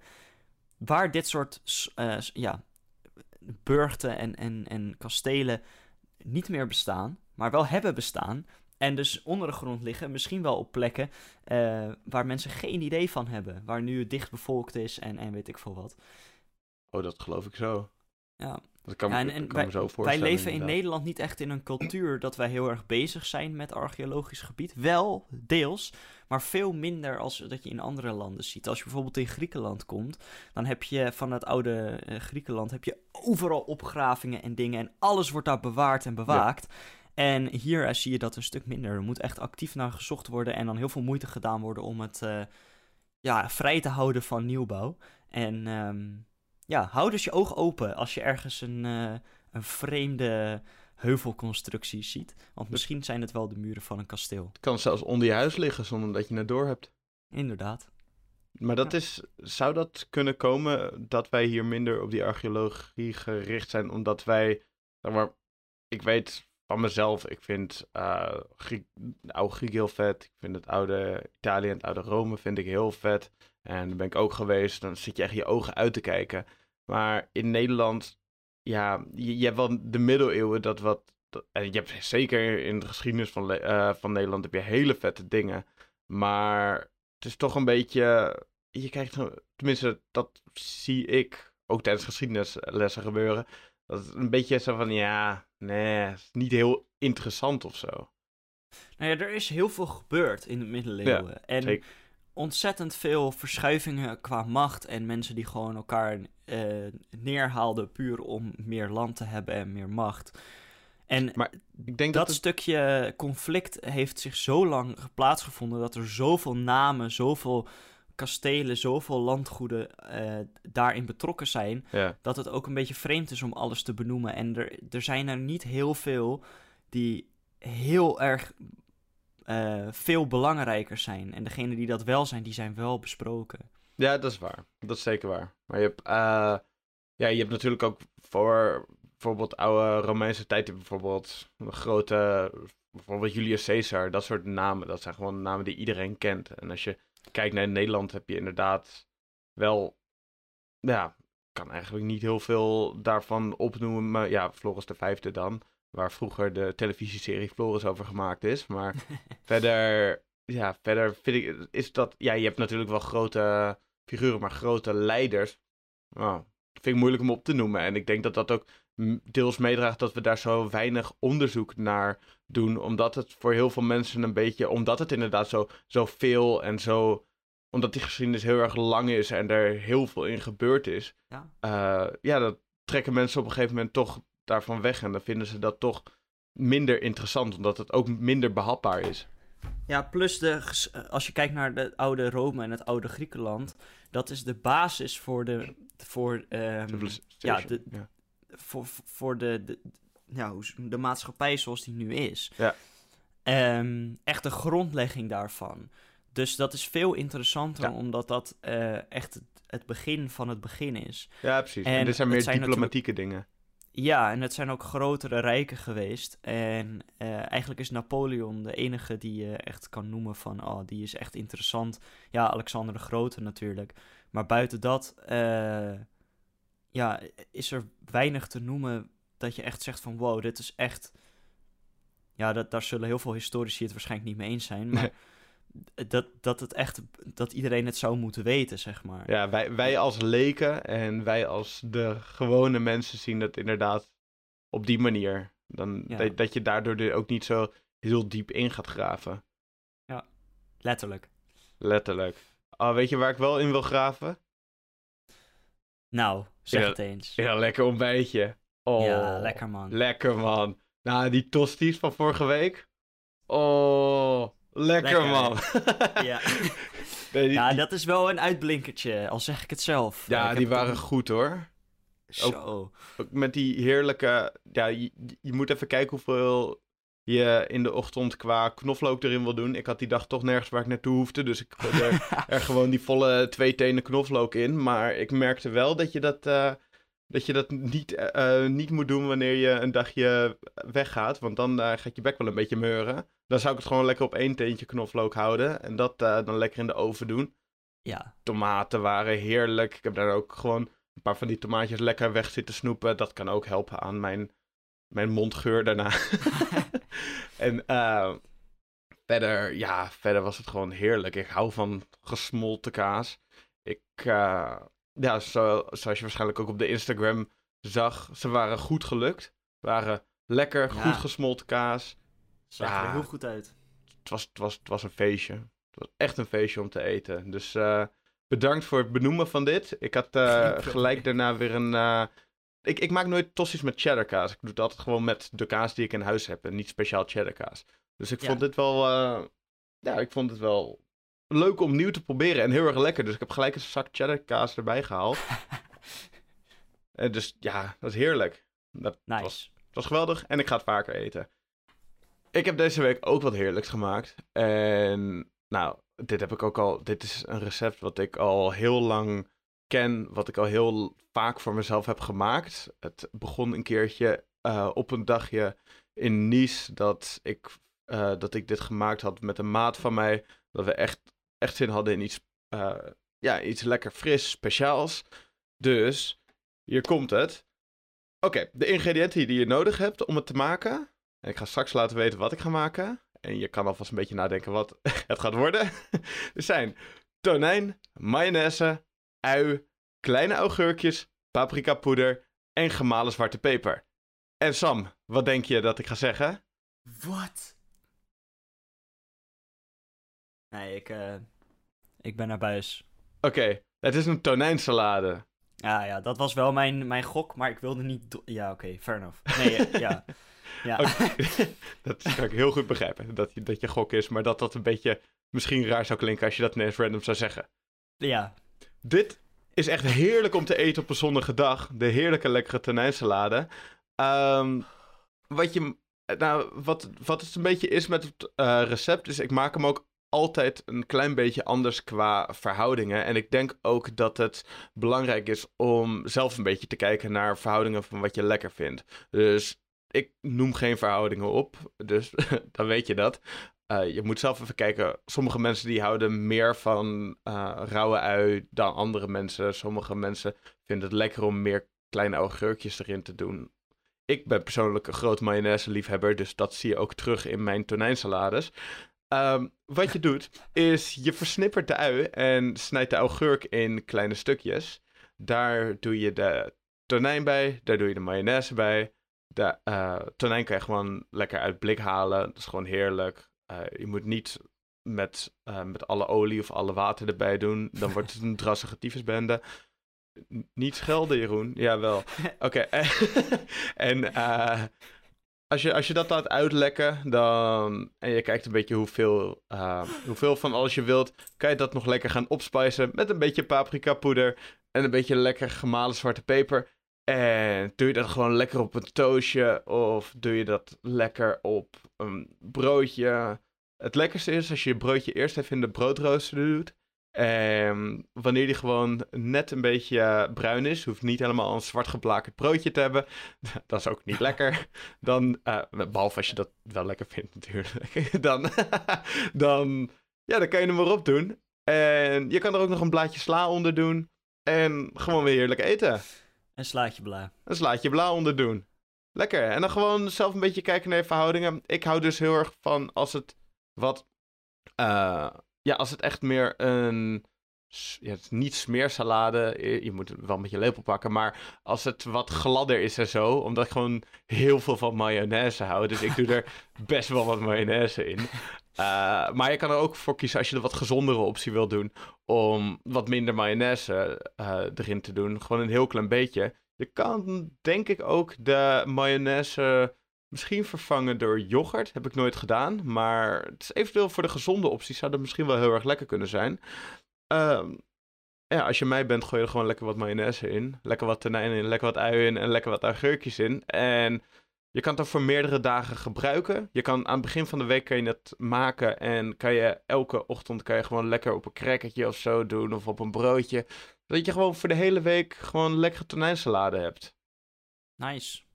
waar dit soort s- ja, burchten en, en, en kastelen niet meer bestaan, maar wel hebben bestaan. En dus onder de grond liggen, misschien wel op plekken eh, waar mensen geen idee van hebben. Waar nu het dicht bevolkt is en, en weet ik veel wat. Oh, dat geloof ik zo. Ja. Dat kan, Ja, en, me- en kan wij, me zo wij voorstellen. leven in. Nederland niet echt in een cultuur dat wij heel erg bezig zijn met archeologisch gebied. Wel, deels, maar veel minder als dat je in andere landen ziet. Als je bijvoorbeeld in Griekenland komt, dan heb je van het oude eh, Griekenland heb je overal opgravingen en dingen. En alles wordt daar bewaard en bewaakt. En hier eh, zie je dat een stuk minder. Er moet echt actief naar gezocht worden en dan heel veel moeite gedaan worden om het eh, ja, vrij te houden van nieuwbouw. En ehm, ja, hou dus je ogen open als je ergens een, eh, een vreemde heuvelconstructie ziet. Want misschien zijn het wel de muren van een kasteel. Het kan zelfs onder je huis liggen zonder dat je het door hebt. Inderdaad. Maar dat is, zou dat kunnen komen dat wij hier minder op die archeologie gericht zijn, omdat wij, zeg maar, ik weet van mezelf, ik vind Griek, de oude Griek heel vet, ik vind het oude Italië en het oude Rome vind ik heel vet. En daar ben ik ook geweest, dan zit je echt je ogen uit te kijken. Maar in Nederland, ja, je, je hebt wel de middeleeuwen dat wat, dat- en je hebt zeker in de geschiedenis van, eh, van Nederland heb je hele vette dingen. Maar het is toch een beetje. Je krijgt. Tenminste, dat zie ik ook tijdens geschiedenislessen gebeuren. Dat het een beetje zo van ja, nee, is niet heel interessant of zo. Nou ja, er is heel veel gebeurd in de middeleeuwen. en zeker. Ontzettend veel verschuivingen qua macht. En mensen die gewoon elkaar eh, neerhaalden puur om meer land te hebben en meer macht. En Maar Ik denk dat dat, het, stukje conflict heeft zich zo lang plaatsgevonden dat er zoveel namen, zoveel kastelen, zoveel landgoeden eh, daarin betrokken zijn, ja, dat het ook een beetje vreemd is om alles te benoemen. En er, er zijn er niet heel veel die heel erg eh, veel belangrijker zijn. En degene die dat wel zijn, die zijn wel besproken. ja, dat is waar. Dat is zeker waar. Maar je hebt, eh, ja, je hebt natuurlijk ook voor bijvoorbeeld oude Romeinse tijd, bijvoorbeeld grote, bijvoorbeeld Julius Caesar, dat soort namen. Dat zijn gewoon namen die iedereen kent. En als je kijkt naar Nederland, heb je inderdaad wel, ja, kan eigenlijk niet heel veel daarvan opnoemen. Maar ja, Floris de Vijfde dan, waar vroeger de televisieserie Floris over gemaakt is. Maar [LAUGHS] verder, ja, verder vind ik, is dat, ja, je hebt natuurlijk wel grote figuren, maar grote leiders. Nou, dat vind ik moeilijk om op te noemen. En ik denk dat dat ook deels meedraagt dat we daar zo weinig onderzoek naar doen. Omdat het voor heel veel mensen een beetje, omdat het inderdaad zo, zo veel en zo, omdat die geschiedenis heel erg lang is en er heel veel in gebeurd is. Ja. eh, ja, dat trekken mensen op een gegeven moment toch daarvan weg. En dan vinden ze dat toch minder interessant, omdat het ook minder behapbaar is. Ja, plus de, eh, als je kijkt naar het oude Rome en het oude Griekenland, dat is de basis voor de, voor, ehm, Civilization, ja, de- ja. voor, voor de, de, z- de maatschappij zoals die nu is. Ja. Ehm, echt de grondlegging daarvan. Dus dat is veel interessanter, Ja. omdat dat eh, echt het, het begin van het begin is. Ja, precies. En, En dit zijn meer diplomatieke dingen. Ja, en het zijn ook grotere rijken geweest. En eh, eigenlijk is Napoleon de enige die je echt kan noemen van, oh, die is echt interessant. Ja, Alexander de Grote natuurlijk. Maar buiten dat, eh, ja, is er weinig te noemen dat je echt zegt van, wow, dit is echt... Ja, dat, daar zullen heel veel historici het waarschijnlijk niet mee eens zijn, maar... Dat, dat het echt, dat iedereen het zou moeten weten, zeg maar. Ja, wij, wij als leken en wij als de gewone mensen zien het inderdaad op die manier. Dan, Ja. dat, dat je daardoor er ook niet zo heel diep in gaat graven. Letterlijk. Letterlijk. Ah, weet je waar ik wel in wil graven? Nou, zeg Ja. het eens. Ja, lekker ontbijtje. Oh, Ja, lekker man. Lekker man. Nou, die tosties van vorige week. Oh, lekker, Lekker, man. [LAUGHS] Ja. [LAUGHS] Nee, die, Ja, dat is wel een uitblinkertje, al zeg ik het zelf. ja, Ik die waren goed hoor. Zo. Ook met die heerlijke. Ja, je, je moet even kijken hoeveel je in de ochtend qua knoflook erin wil doen. Ik had die dag toch nergens waar ik naartoe hoefde. Dus ik gooide er, [LAUGHS] er gewoon die volle twee tenen knoflook in. Maar ik merkte wel dat je dat, eh, dat, je dat niet, eh, niet moet doen wanneer je een dagje weggaat. Want dan eh, gaat je bek wel een beetje meuren. Dan zou ik het gewoon lekker op één teentje knoflook houden. En dat eh, dan lekker in de oven doen. Ja, Tomaten waren heerlijk. Ik heb daar ook gewoon een paar van die tomaatjes lekker weg zitten snoepen. Dat kan ook helpen aan mijn, mijn mondgeur daarna. [LAUGHS] [LAUGHS] en eh, verder, ja, verder was het gewoon heerlijk. Ik hou van gesmolten kaas. Ik, eh, ja, zo, zoals je waarschijnlijk ook op de Instagram zag, ze waren goed gelukt. Waren lekker, Ja. goed gesmolten kaas. zag Ja. er heel goed uit. Het was, het, was, het was een feestje. Het was echt een feestje om te eten. Dus eh, bedankt voor het benoemen van dit. Ik had eh, [LAUGHS] gelijk daarna weer een... eh, ik, ik maak nooit tossies met cheddar kaas. Ik doe altijd gewoon met de kaas die ik in huis heb. En niet speciaal cheddar kaas. Dus ik Ja. vond dit wel... ja, ik vond het wel leuk om nieuw te proberen. En heel erg lekker. Dus ik heb gelijk een zak cheddar kaas erbij gehaald. [LAUGHS] En dus ja, dat is heerlijk. Dat was Nice. het was geweldig en ik ga het vaker eten. Ik heb deze week ook wat heerlijks gemaakt. En nou, dit heb ik ook al. Dit is een recept wat ik al heel lang ken. Wat ik al heel vaak voor mezelf heb gemaakt. Het begon een keertje eh, op een dagje in Nice. Dat ik, eh, dat ik dit gemaakt had met een maat van mij. Dat we echt, echt zin hadden in iets, eh, ja, iets lekker fris, speciaals. Dus hier komt het. Oké, de ingrediënten die je nodig hebt om het te maken. En ik ga straks laten weten wat ik ga maken. En je kan alvast een beetje nadenken wat [LAUGHS] het gaat worden. er zijn tonijn, mayonaise, ui, kleine augurkjes, paprikapoeder en gemalen zwarte peper. En Sam, wat denk je dat ik ga zeggen? Wat? Nee, ik, eh, ik ben naar buis. Oké, het is een tonijnsalade. Ja, ja, dat was wel mijn, mijn gok, maar ik wilde niet... Ja, oké, fair enough. Nee, eh, ja. [LAUGHS] Ja. [LAUGHS] Dat kan ik heel goed begrijpen, dat je, dat je gok is. Maar dat dat een beetje misschien raar zou klinken als je dat ineens random zou zeggen. ja. Dit is echt heerlijk om te eten op een zonnige dag. De heerlijke lekkere tonijnsalade. Ehm, wat, je, nou, wat, wat het een beetje is met het eh, recept, is ik maak hem ook altijd een klein beetje anders qua verhoudingen. En ik denk ook dat het belangrijk is om zelf een beetje te kijken naar verhoudingen van wat je lekker vindt. Dus ik noem geen verhoudingen op, dus [LAUGHS] dan weet je dat. Eh, je moet zelf even kijken. Sommige mensen die houden meer van eh, rauwe ui dan andere mensen. Sommige mensen vinden het lekker om meer kleine augurkjes erin te doen. Ik ben persoonlijk een groot mayonaise liefhebber, dus dat zie je ook terug in mijn tonijnsalades. Ehm, wat je doet, is je versnippert de ui en snijdt de augurk in kleine stukjes. Daar doe je de tonijn bij, daar doe je de mayonaise bij. De uh, tonijn kan je gewoon lekker uit blik halen. Dat is gewoon heerlijk. Uh, je moet niet met, uh, met alle olie of alle water erbij doen. Dan [LAUGHS] wordt het een drassige tyfusbende. Niet schelden, Jeroen. Jawel. [LAUGHS] Oké. Okay. en [LAUGHS] als, je, als je dat laat uitlekken, dan, en je kijkt een beetje hoeveel, hoeveel van alles je wilt, kan je dat nog lekker gaan opspicen met een beetje paprika poeder en een beetje lekker gemalen zwarte peper. En doe je dat gewoon lekker op een toastje of doe je dat lekker op een broodje. Het lekkerste is als je je broodje eerst even in de broodrooster doet. En wanneer die gewoon net een beetje bruin is, hoeft niet helemaal een zwart geblakerd broodje te hebben. [LAUGHS] Dat is ook niet lekker. Dan, uh, behalve als je dat wel lekker vindt natuurlijk. [LAUGHS] Dan, [LAUGHS] dan, ja, dan kan je hem erop doen. En je kan er ook nog een blaadje sla onder doen. En gewoon weer heerlijk eten. Een slaatje bla. Een slaatje bla onder doen. Lekker. En dan gewoon zelf een beetje kijken naar je verhoudingen. Ik hou dus heel erg van als het wat. Uh, ja, als het echt meer een. Ja, het is niet smeersalade. Je moet wel een beetje lepel pakken. Maar als het wat gladder is en zo. Omdat ik gewoon heel veel van mayonaise hou. Dus ik doe er [LAUGHS] best wel wat mayonaise in. Uh, maar je kan er ook voor kiezen als je de wat gezondere optie wil doen. Om wat minder mayonaise uh, erin te doen. Gewoon een heel klein beetje. Je kan denk ik ook de mayonaise misschien vervangen door yoghurt. Heb ik nooit gedaan. Maar het is eventueel voor de gezonde optie zou dat misschien wel heel erg lekker kunnen zijn. Uh, ja, als je mij bent, gooi je er gewoon lekker wat mayonaise in. Lekker wat tonijn in, lekker wat ui in en lekker wat augurkjes in. En je kan het ook voor meerdere dagen gebruiken. Je kan aan het begin van de week kan je het maken en kan je elke ochtend kan je gewoon lekker op een crackertje of zo doen of op een broodje. Dat je gewoon voor de hele week gewoon lekkere tonijnsalade hebt. Nice.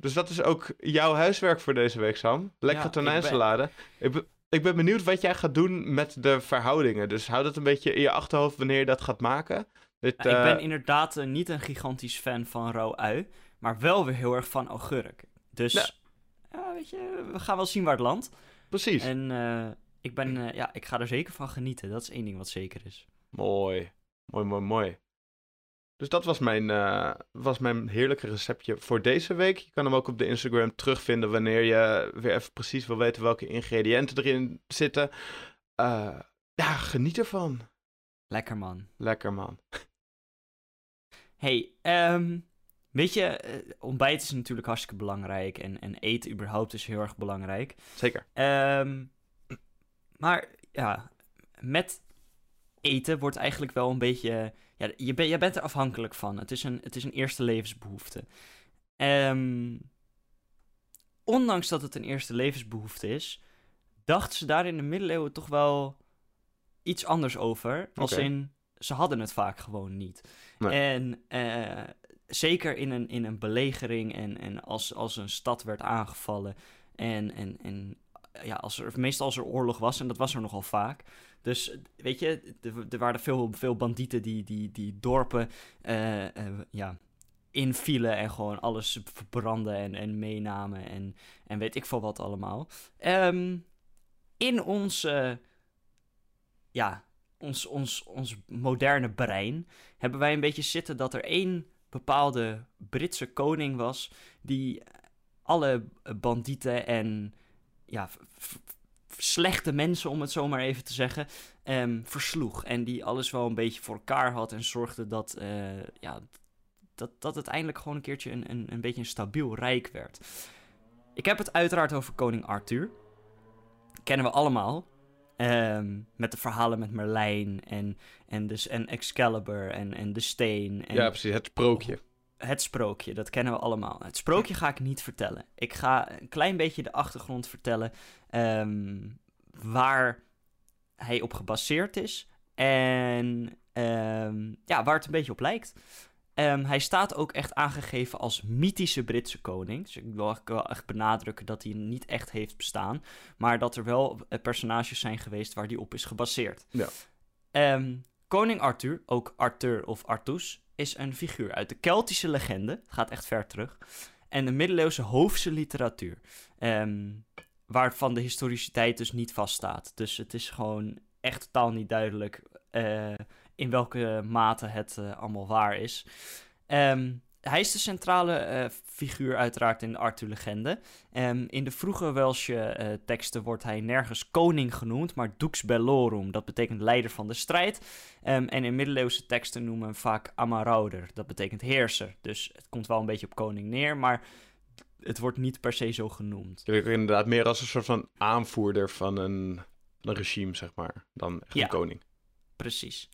Dus dat is ook jouw huiswerk voor deze week, Sam. Lekkere ja, tonijnsalade. Ik ben... Ik, ben benieuwd wat jij gaat doen met de verhoudingen. Dus houd het een beetje in je achterhoofd wanneer je dat gaat maken. Dit, Ik ben uh... inderdaad uh, niet een gigantisch fan van rauw ui. Maar wel weer heel erg van augurk. Dus, ja. weet je, we gaan wel zien waar het landt. Precies. En uh, ik ben, ja, ik ga er zeker van genieten. Dat is één ding wat zeker is. Mooi. Mooi, mooi, mooi. Dus dat was mijn, uh, was mijn heerlijke receptje voor deze week. Je kan hem ook op de Instagram terugvinden wanneer je weer even precies wil weten welke ingrediënten erin zitten. ja, geniet ervan. Lekker man. Lekker man. hey, um, Weet je, eh, ontbijt is natuurlijk hartstikke belangrijk en, en eten überhaupt is heel erg belangrijk. Zeker. Um, maar ja, met eten wordt eigenlijk wel een beetje. Ja, je, ben, je bent er afhankelijk van. Het is een, het is een eerste levensbehoefte. Um, ondanks dat het een eerste levensbehoefte is, dachten ze daar in de middeleeuwen toch wel iets anders over. Als in, ze hadden het vaak gewoon niet. Nee. En uh, zeker in een, in een belegering en, en als, als een stad werd aangevallen en, en, en ja, als er, meestal als er oorlog was, en dat was er nogal vaak. Dus weet je, er, waren veel, veel bandieten die, die, die dorpen uh, uh, ja, invielen en gewoon alles verbranden en, en meenamen en, en weet ik veel wat allemaal. Um, in onze, ja, ons, ons, ons moderne brein hebben wij een beetje zitten dat er één bepaalde Britse koning was die alle bandieten en ja, slechte mensen, om het zo maar even te zeggen, um, versloeg. En die alles wel een beetje voor elkaar had en zorgde dat, uh, ja, dat, dat het eindelijk gewoon een keertje een, een, een beetje een stabiel rijk werd. Ik heb het uiteraard over koning Arthur. Kennen we allemaal. Um, met de verhalen met Merlijn en, en, dus, en Excalibur en, en de steen. En, ja, precies, het sprookje. Het sprookje, dat kennen we allemaal. Het sprookje ga ik niet vertellen. Ik ga een klein beetje de achtergrond vertellen um, waar hij op gebaseerd is en um, ja, waar het een beetje op lijkt. Um, hij staat ook echt aangegeven als mythische Britse koning. Dus ik wil wel echt benadrukken dat hij niet echt heeft bestaan. Maar dat er wel eh, personages zijn geweest waar hij op is gebaseerd. Ja. Koning Arthur, ook Arthur of Artus, is een figuur uit de Keltische legende. Gaat echt ver terug. En de middeleeuwse hoofdse literatuur. Um, waarvan de historiciteit dus niet vaststaat. Dus het is gewoon echt totaal niet duidelijk... Uh, in welke mate het uh, allemaal waar is. Ehm, hij is de centrale eh, figuur uiteraard in de Arthur-legende. Ehm, in de vroege Welsche eh, teksten wordt hij nergens koning genoemd, maar dux bellorum. Dat betekent leider van de strijd. Ehm, en in middeleeuwse teksten noemen we hem vaak amarauder. Dat betekent heerser. Dus het komt wel een beetje op koning neer, maar het wordt niet per se zo genoemd. Ik inderdaad meer als een soort van aanvoerder van een, een regime, zeg maar, dan echt Ja. een koning. Precies.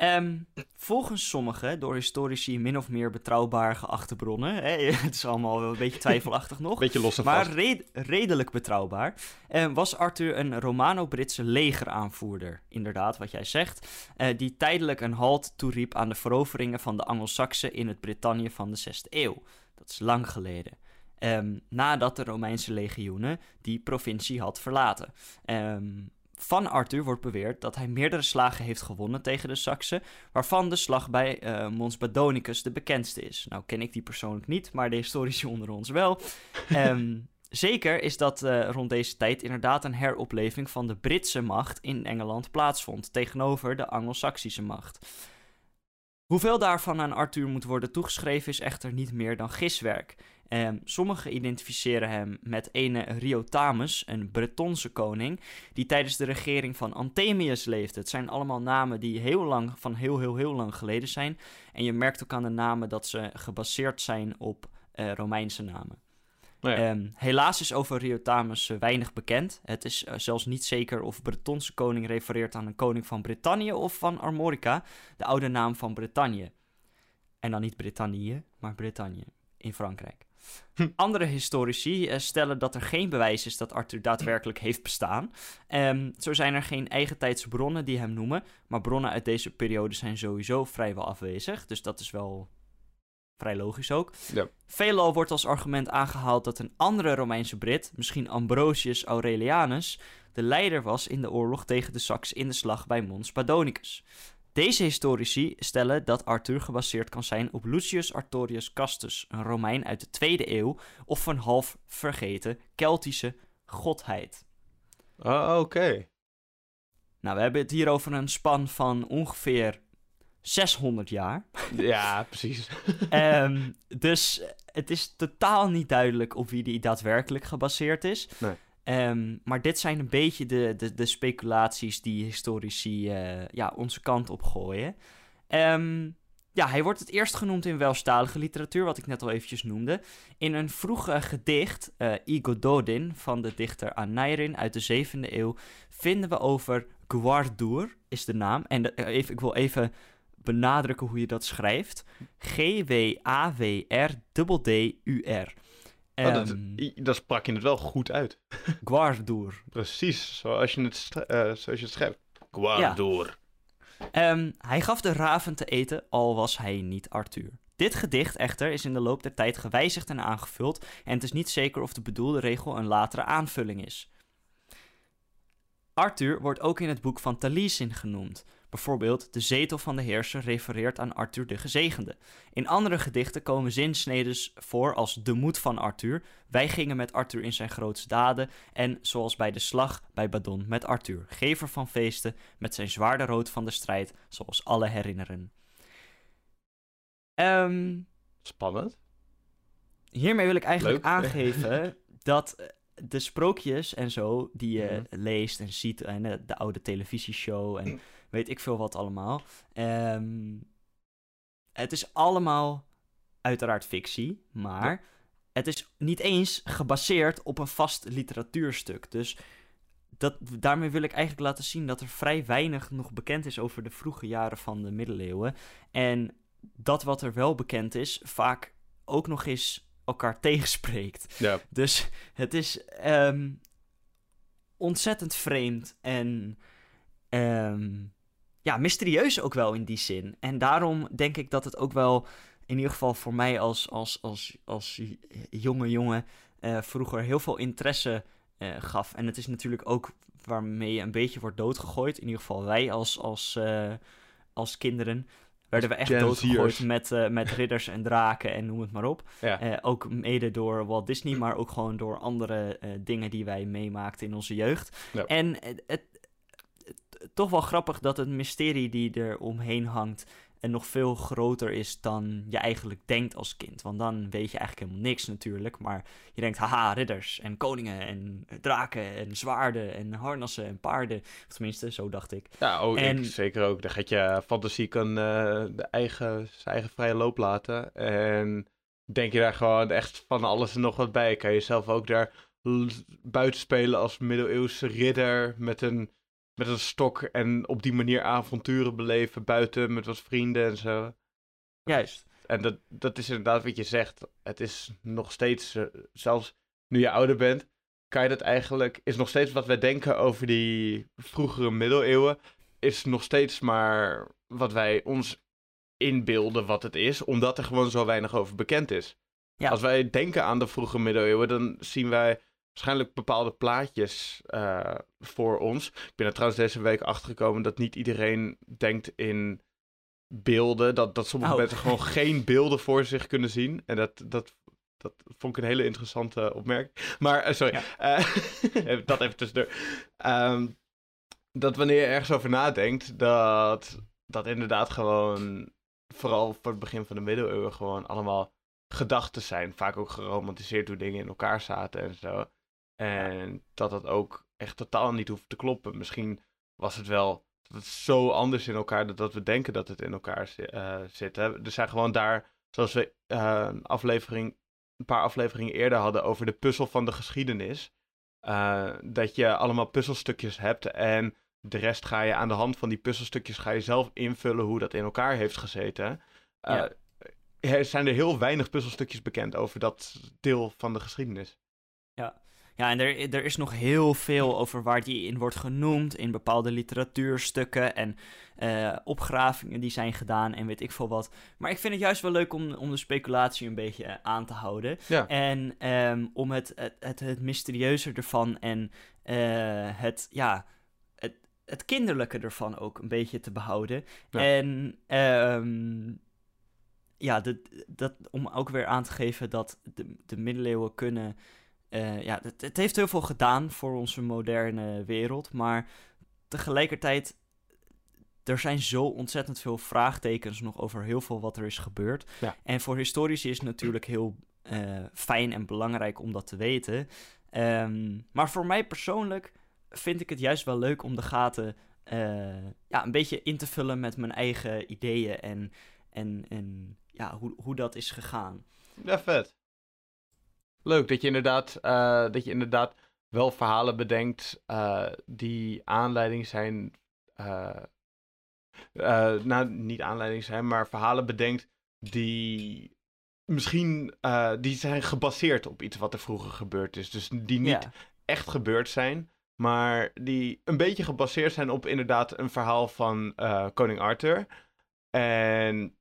Ehm, volgens sommigen, door historici min of meer betrouwbaar geachte bronnen, hè, [LAUGHS] het is allemaal wel een beetje [LAUGHS] twijfelachtig nog, Beetje los en maar red- redelijk betrouwbaar, eh, was Arthur een Romano-Britse legeraanvoerder. Inderdaad, wat jij zegt, eh, die tijdelijk een halt toeriep aan de veroveringen van de Angelsaksen in het Brittannië van de 6e eeuw. Dat is lang geleden. Ehm, nadat de Romeinse legioenen die provincie had verlaten. Ehm, van Arthur wordt beweerd dat hij meerdere slagen heeft gewonnen tegen de Saksen, waarvan de slag bij eh Mons Badonicus de bekendste is. Nou ken ik die persoonlijk niet, maar de historici [LAUGHS] onder ons wel. Ehm, zeker is dat eh, rond deze tijd inderdaad een heropleving van de Britse macht in Engeland plaatsvond, tegenover de Anglo-Saxische macht. Hoeveel daarvan aan Arthur moet worden toegeschreven is echter niet meer dan giswerk. Ehm, sommigen identificeren hem met ene Riotamus, een Bretonse koning, die tijdens de regering van Anthemius leefde. Het zijn allemaal namen die heel lang, van heel, heel, heel lang geleden zijn. En je merkt ook aan de namen dat ze gebaseerd zijn op eh, Romeinse namen. Nou ja. Ehm, helaas is over Riotamus eh, weinig bekend. Het is eh, zelfs niet zeker of Bretonse koning refereert aan een koning van Brittannië of van Armorica, de oude naam van Bretagne. En dan niet Brittannië, maar Bretagne in Frankrijk. Hm. Andere historici eh, stellen dat er geen bewijs is dat Arthur daadwerkelijk heeft bestaan. Ehm, zo zijn er geen eigentijdse bronnen die hem noemen, maar bronnen uit deze periode zijn sowieso vrijwel afwezig. Dus dat is wel vrij logisch ook. Ja. Veelal wordt als argument aangehaald dat een andere Romeinse Brit, misschien Ambrosius Aurelianus, de leider was in de oorlog tegen de Saksen in de slag bij Mons Badonicus. Deze historici stellen dat Arthur gebaseerd kan zijn op Lucius Artorius Castus, een Romein uit de tweede eeuw, of een half vergeten Keltische godheid. Oh, oké. Nou, we hebben het hier over een span van ongeveer 600 jaar. Ja, precies. [LAUGHS] Ehm, dus het is totaal niet duidelijk op wie die daadwerkelijk gebaseerd is. Nee. Ehm, maar dit zijn een beetje de, de, de speculaties die historici eh, ja, onze kant op gooien. Ehm, ja, hij wordt het eerst genoemd in Welstalige literatuur, wat ik net al eventjes noemde. In een vroege gedicht, eh Igododin, van de dichter Aneirin uit de 7e eeuw, vinden we over Gwardur, is de naam. En de- eh, even, ik wil even benadrukken hoe je dat schrijft. G-W-A-W-R-D-D-U-R. Oh, dat, Ehm, dat sprak je het wel goed uit. [LAUGHS] Gwardur. Precies, zoals je het, eh, zoals je het schrijft. Guardoor. Ehm, hij gaf de raven te eten, al was hij niet Arthur. Dit gedicht echter is in de loop der tijd gewijzigd en aangevuld en het is niet zeker of de bedoelde regel een latere aanvulling is. Arthur wordt ook in het boek van Taliesin genoemd. Bijvoorbeeld, de zetel van de heerser refereert aan Arthur de Gezegende. In andere gedichten komen zinsneden voor als de moed van Arthur, wij gingen met Arthur in zijn grootste daden en zoals bij de slag bij Badon met Arthur, gever van feesten, met zijn zwaarde rood van de strijd, zoals alle herinneren. Ehm, Spannend. hiermee wil ik eigenlijk Leuk. aangeven [LAUGHS] dat eh, de sprookjes en zo die je Mhm. leest en ziet en de oude televisieshow en [CLEARS THROAT] weet ik veel wat allemaal. ehm, het is allemaal uiteraard fictie, maar het is niet eens gebaseerd op een vast literatuurstuk. Dus dat, daarmee wil ik eigenlijk laten zien dat er vrij weinig nog bekend is over de vroege jaren van de middeleeuwen. En dat wat er wel bekend is, vaak ook nog eens elkaar [LAUGHS] tegenspreekt. Ja. Dus het is ehm, ontzettend vreemd en ehm, ja, mysterieus ook wel in die zin. En daarom denk ik dat het ook wel, in ieder geval voor mij als, als, als, als jonge jongen, eh, vroeger heel veel interesse eh, gaf. En het is natuurlijk ook waarmee je een beetje wordt doodgegooid. In ieder geval wij als, als, eh, als kinderen. Werden we echt doodgegooid met, met ridders en draken en noem het maar op. Ja. Ook mede door Walt Disney, maar ook gewoon door andere dingen die wij meemaakten in onze jeugd. Ja. En het- toch wel grappig dat het mysterie die er omheen hangt en nog veel groter is dan je eigenlijk denkt als kind. Want dan weet je eigenlijk helemaal niks natuurlijk. Maar je denkt, haha, ridders en koningen en draken en zwaarden en harnassen en paarden. Of tenminste, zo dacht ik. Ja, oh, En- ik, zeker ook. Dan gaat je fantasie kan eh, de eigen, zijn eigen vrije loop laten. En denk je daar gewoon echt van alles en nog wat bij. Kan je zelf ook daar buiten spelen als middeleeuwse ridder met een, met een stok. En op die manier avonturen beleven buiten met wat vrienden en zo. Juist. En dat, dat is inderdaad wat je zegt. Het is nog steeds, eh, zelfs nu je ouder bent, kan je dat eigenlijk, is nog steeds wat wij denken over die vroegere middeleeuwen, is nog steeds maar wat wij ons inbeelden wat het is, omdat er gewoon zo weinig over bekend is. Ja. Als wij denken aan de vroege middeleeuwen, dan zien wij waarschijnlijk bepaalde plaatjes eh, voor ons. Ik ben er trouwens deze week achtergekomen dat niet iedereen denkt in beelden. Dat, dat sommige Oh. mensen gewoon [LAUGHS] geen beelden voor zich kunnen zien. En dat, dat, dat vond ik een hele interessante opmerking. Maar, eh, sorry, eh, [LAUGHS] dat even tussendoor. Ehm, dat wanneer je ergens over nadenkt, dat, dat inderdaad gewoon, vooral voor het begin van de middeleeuwen, gewoon allemaal gedachten zijn. Vaak ook geromantiseerd hoe dingen in elkaar zaten en zo. En dat dat ook echt totaal niet hoeft te kloppen. Misschien was het wel dat het zo anders in elkaar dat, dat we denken dat het in elkaar eh, zit. Hè? Er zijn gewoon daar, zoals we eh, een aflevering, een paar afleveringen eerder hadden over de puzzel van de geschiedenis. eh, dat je allemaal puzzelstukjes hebt en de rest ga je aan de hand van die puzzelstukjes ga je zelf invullen hoe dat in elkaar heeft gezeten. Eh, Ja. Er zijn er heel weinig puzzelstukjes bekend over dat deel van de geschiedenis. Ja, en er, er is nog heel veel over waar die in wordt genoemd. In bepaalde literatuurstukken en eh, opgravingen die zijn gedaan en weet ik veel wat. Maar ik vind het juist wel leuk om, om de speculatie een beetje eh, aan te houden. Ja. En ehm, om het, het, het, het mysterieuze ervan en eh, het, ja, het, het kinderlijke ervan ook een beetje te behouden. Ja. En ehm, ja, dat, dat, om ook weer aan te geven dat de, de middeleeuwen kunnen... eh, ja, het, het heeft heel veel gedaan voor onze moderne wereld, maar tegelijkertijd... Er zijn zo ontzettend veel vraagtekens nog over heel veel wat er is gebeurd. Ja. En voor historici is het natuurlijk heel eh, fijn en belangrijk om dat te weten. Ehm, maar voor mij persoonlijk vind ik het juist wel leuk om de gaten eh, ja, een beetje in te vullen met mijn eigen ideeën en, en, en ja, hoe, hoe dat is gegaan. Ja, vet. Leuk dat je inderdaad, eh, dat je inderdaad wel verhalen bedenkt eh, die aanleiding zijn. eh, nou, niet aanleiding zijn, maar verhalen bedenkt die misschien die zijn gebaseerd op iets wat er vroeger gebeurd is. Dus die niet Ja, echt gebeurd zijn, maar die een beetje gebaseerd zijn op inderdaad een verhaal van koning Arthur. En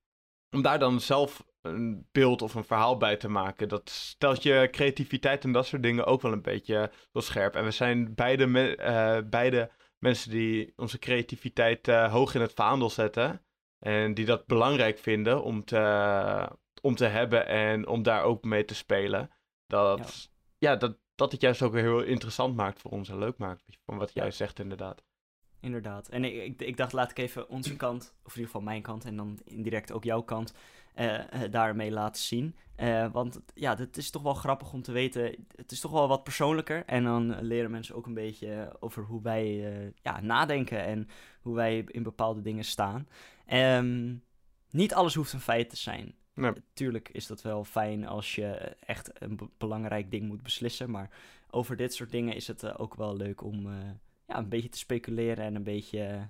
om daar dan zelf een beeld of een verhaal bij te maken, dat stelt je creativiteit en dat soort dingen ook wel een beetje wel scherp. En we zijn beide, me- eh, beide mensen die onze creativiteit eh, hoog in het vaandel zetten. En die dat belangrijk vinden om te, om te hebben en om daar ook mee te spelen. Dat, ja. dat, dat het juist ook weer heel interessant maakt voor ons en leuk maakt. Van wat jij Ja. zegt inderdaad. inderdaad. En ik, ik, ik dacht, laat ik even onze kant, of in ieder geval mijn kant, en dan indirect ook jouw kant, eh, eh, daarmee laten zien. Eh, want ja, het is toch wel grappig om te weten. Het is toch wel wat persoonlijker. En dan leren mensen ook een beetje over hoe wij ja, nadenken en hoe wij in bepaalde dingen staan. Ehm, niet alles hoeft een feit te zijn. Nee. Tuurlijk is dat wel fijn als je echt een be- belangrijk ding moet beslissen. Maar over dit soort dingen is het ook wel leuk om ja, een beetje te speculeren en een beetje,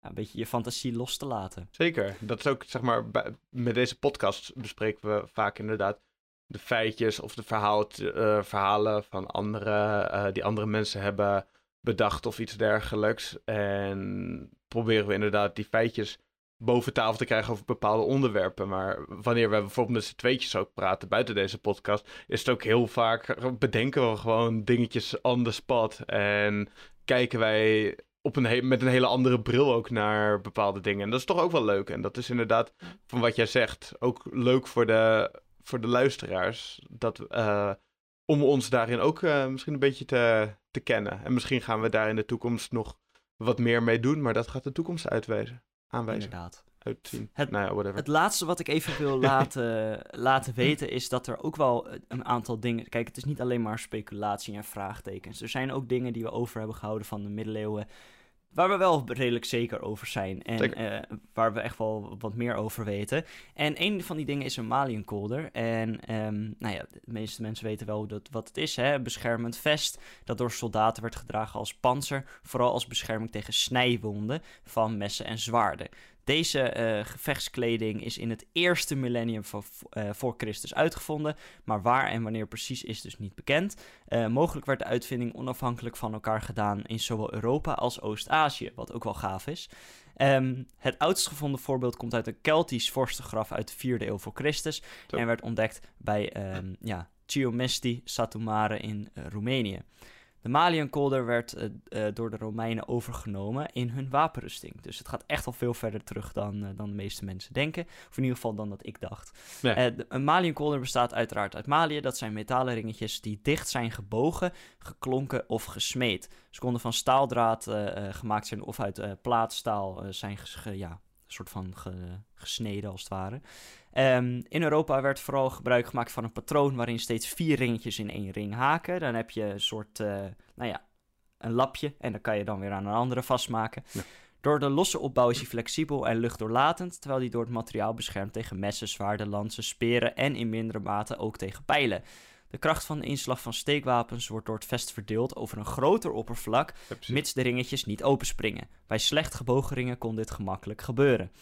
een beetje je fantasie los te laten. Zeker. Dat is ook, zeg maar, met deze podcast bespreken we vaak inderdaad de feitjes of de verhaal, eh, verhalen van anderen, eh, die andere mensen hebben bedacht of iets dergelijks. En proberen we inderdaad die feitjes boven tafel te krijgen over bepaalde onderwerpen. Maar wanneer we bijvoorbeeld met z'n tweetjes ook praten buiten deze podcast, is het ook heel vaak, bedenken we gewoon dingetjes on the spot. En kijken wij op een met een hele andere bril ook naar bepaalde dingen. En dat is toch ook wel leuk. En dat is inderdaad, van wat jij zegt, ook leuk voor de, voor de luisteraars. Dat, eh, om ons daarin ook eh, misschien een beetje te, te kennen. En misschien gaan we daar in de toekomst nog wat meer mee doen. Maar dat gaat de toekomst uitwijzen. Aanwijzen. Inderdaad. Uitzien. Het- nou ja, whatever. Het laatste wat ik even wil [LAUGHS] laten, laten weten is dat er ook wel een aantal dingen. Kijk, het is niet alleen maar speculatie en vraagtekens. Er zijn ook dingen die we over hebben gehouden van de middeleeuwen. Waar we wel redelijk zeker over zijn. En eh, waar we echt wel wat meer over weten. En een van die dingen is een maliënkolder. En ehm, nou ja, de meeste mensen weten wel dat, wat het is. Hè? Een beschermend vest dat door soldaten werd gedragen als panzer. Vooral als bescherming tegen snijwonden van messen en zwaarden. Deze eh, gevechtskleding is in het eerste millennium voor, eh, voor Christus uitgevonden, maar waar en wanneer precies is dus niet bekend. Eh, mogelijk werd de uitvinding onafhankelijk van elkaar gedaan in zowel Europa als Oost-Azië, wat ook wel gaaf is. Ehm, het oudst gevonden voorbeeld komt uit een Keltisch vorstengraf uit de 4e eeuw voor Christus en werd ontdekt bij ehm ja, Chiomesti Satumare in Roemenië. De Maliënkolder werd eh, eh, door de Romeinen overgenomen in hun wapenrusting. Dus het gaat echt al veel verder terug dan, eh, dan de meeste mensen denken. Of in ieder geval dan dat ik dacht. Nee. De- een Maliënkolder bestaat uiteraard uit malië. Dat zijn metalen ringetjes die dicht zijn gebogen, geklonken of gesmeed. Ze konden van staaldraad gemaakt zijn of uit plaatstaal zijn ge- ja, een soort van ge- gesneden als het ware. Ehm, in Europa werd vooral gebruik gemaakt van een patroon waarin steeds vier ringetjes in één ring haken. Dan heb je een soort, eh, nou ja, een lapje en dan kan je dan weer aan een andere vastmaken. Ja. Door de losse opbouw is hij flexibel en luchtdoorlatend, terwijl hij door het materiaal beschermt tegen messen, zwaarden, lansen, speren en in mindere mate ook tegen pijlen. De kracht van de inslag van steekwapens wordt door het vest verdeeld over een groter oppervlak, Ja, mits de ringetjes niet openspringen. Bij slecht gebogen ringen kon dit gemakkelijk gebeuren.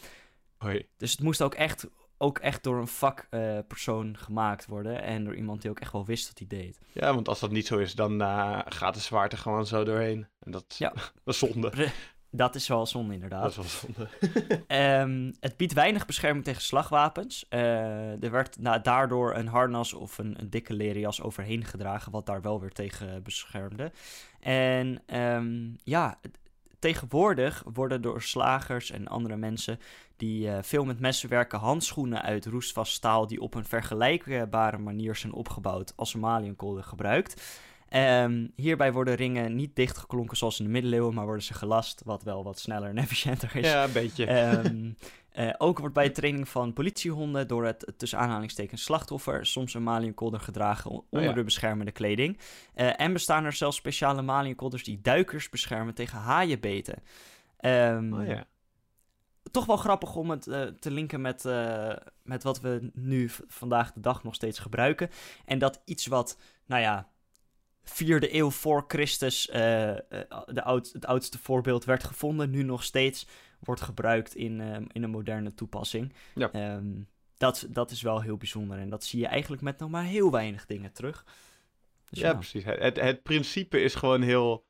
Hoi. Dus het moest ook echt, ook echt door een vakpersoon gemaakt worden. En door iemand die ook echt wel wist wat hij deed. Ja, want als dat niet zo is, dan eh, gaat de zwaard er gewoon zo doorheen. En dat, Ja. [LAUGHS] dat is zonde. Dat is wel zonde, inderdaad. Dat is wel zonde. [LAUGHS] Ehm, het biedt weinig bescherming tegen slagwapens. Eh, er werd na, daardoor een harnas of een, een dikke leren jas overheen gedragen, wat daar wel weer tegen beschermde. En ehm, ja, tegenwoordig worden door slagers en andere mensen die eh, veel met messen werken, handschoenen uit roestvast staal die op een vergelijkbare manier zijn opgebouwd als een maliënkolder gebruikt. Ehm, hierbij worden ringen niet dichtgeklonken zoals in de middeleeuwen, maar worden ze gelast, wat wel wat sneller en [LAUGHS] efficiënter is. Ja, een beetje. Ehm, [LAUGHS] eh, ook wordt bij de training van politiehonden door het tussen aanhalingstekens slachtoffer soms een maliënkolder gedragen onder ja. de beschermende kleding. Eh, en bestaan er zelfs speciale maliënkolders die duikers beschermen tegen haaienbeten. Ehm, oh ja. Toch wel grappig om het eh, te linken met, eh, met wat we nu vandaag de dag nog steeds gebruiken. En dat iets wat, nou ja, vierde eeuw voor Christus, eh, de oud, het oudste voorbeeld werd gevonden, nu nog steeds wordt gebruikt in, in een moderne toepassing. Ja. Ehm, dat, dat is wel heel bijzonder en dat zie je eigenlijk met nog maar heel weinig dingen terug. Dus ja, precies. Het, het, het principe is gewoon heel,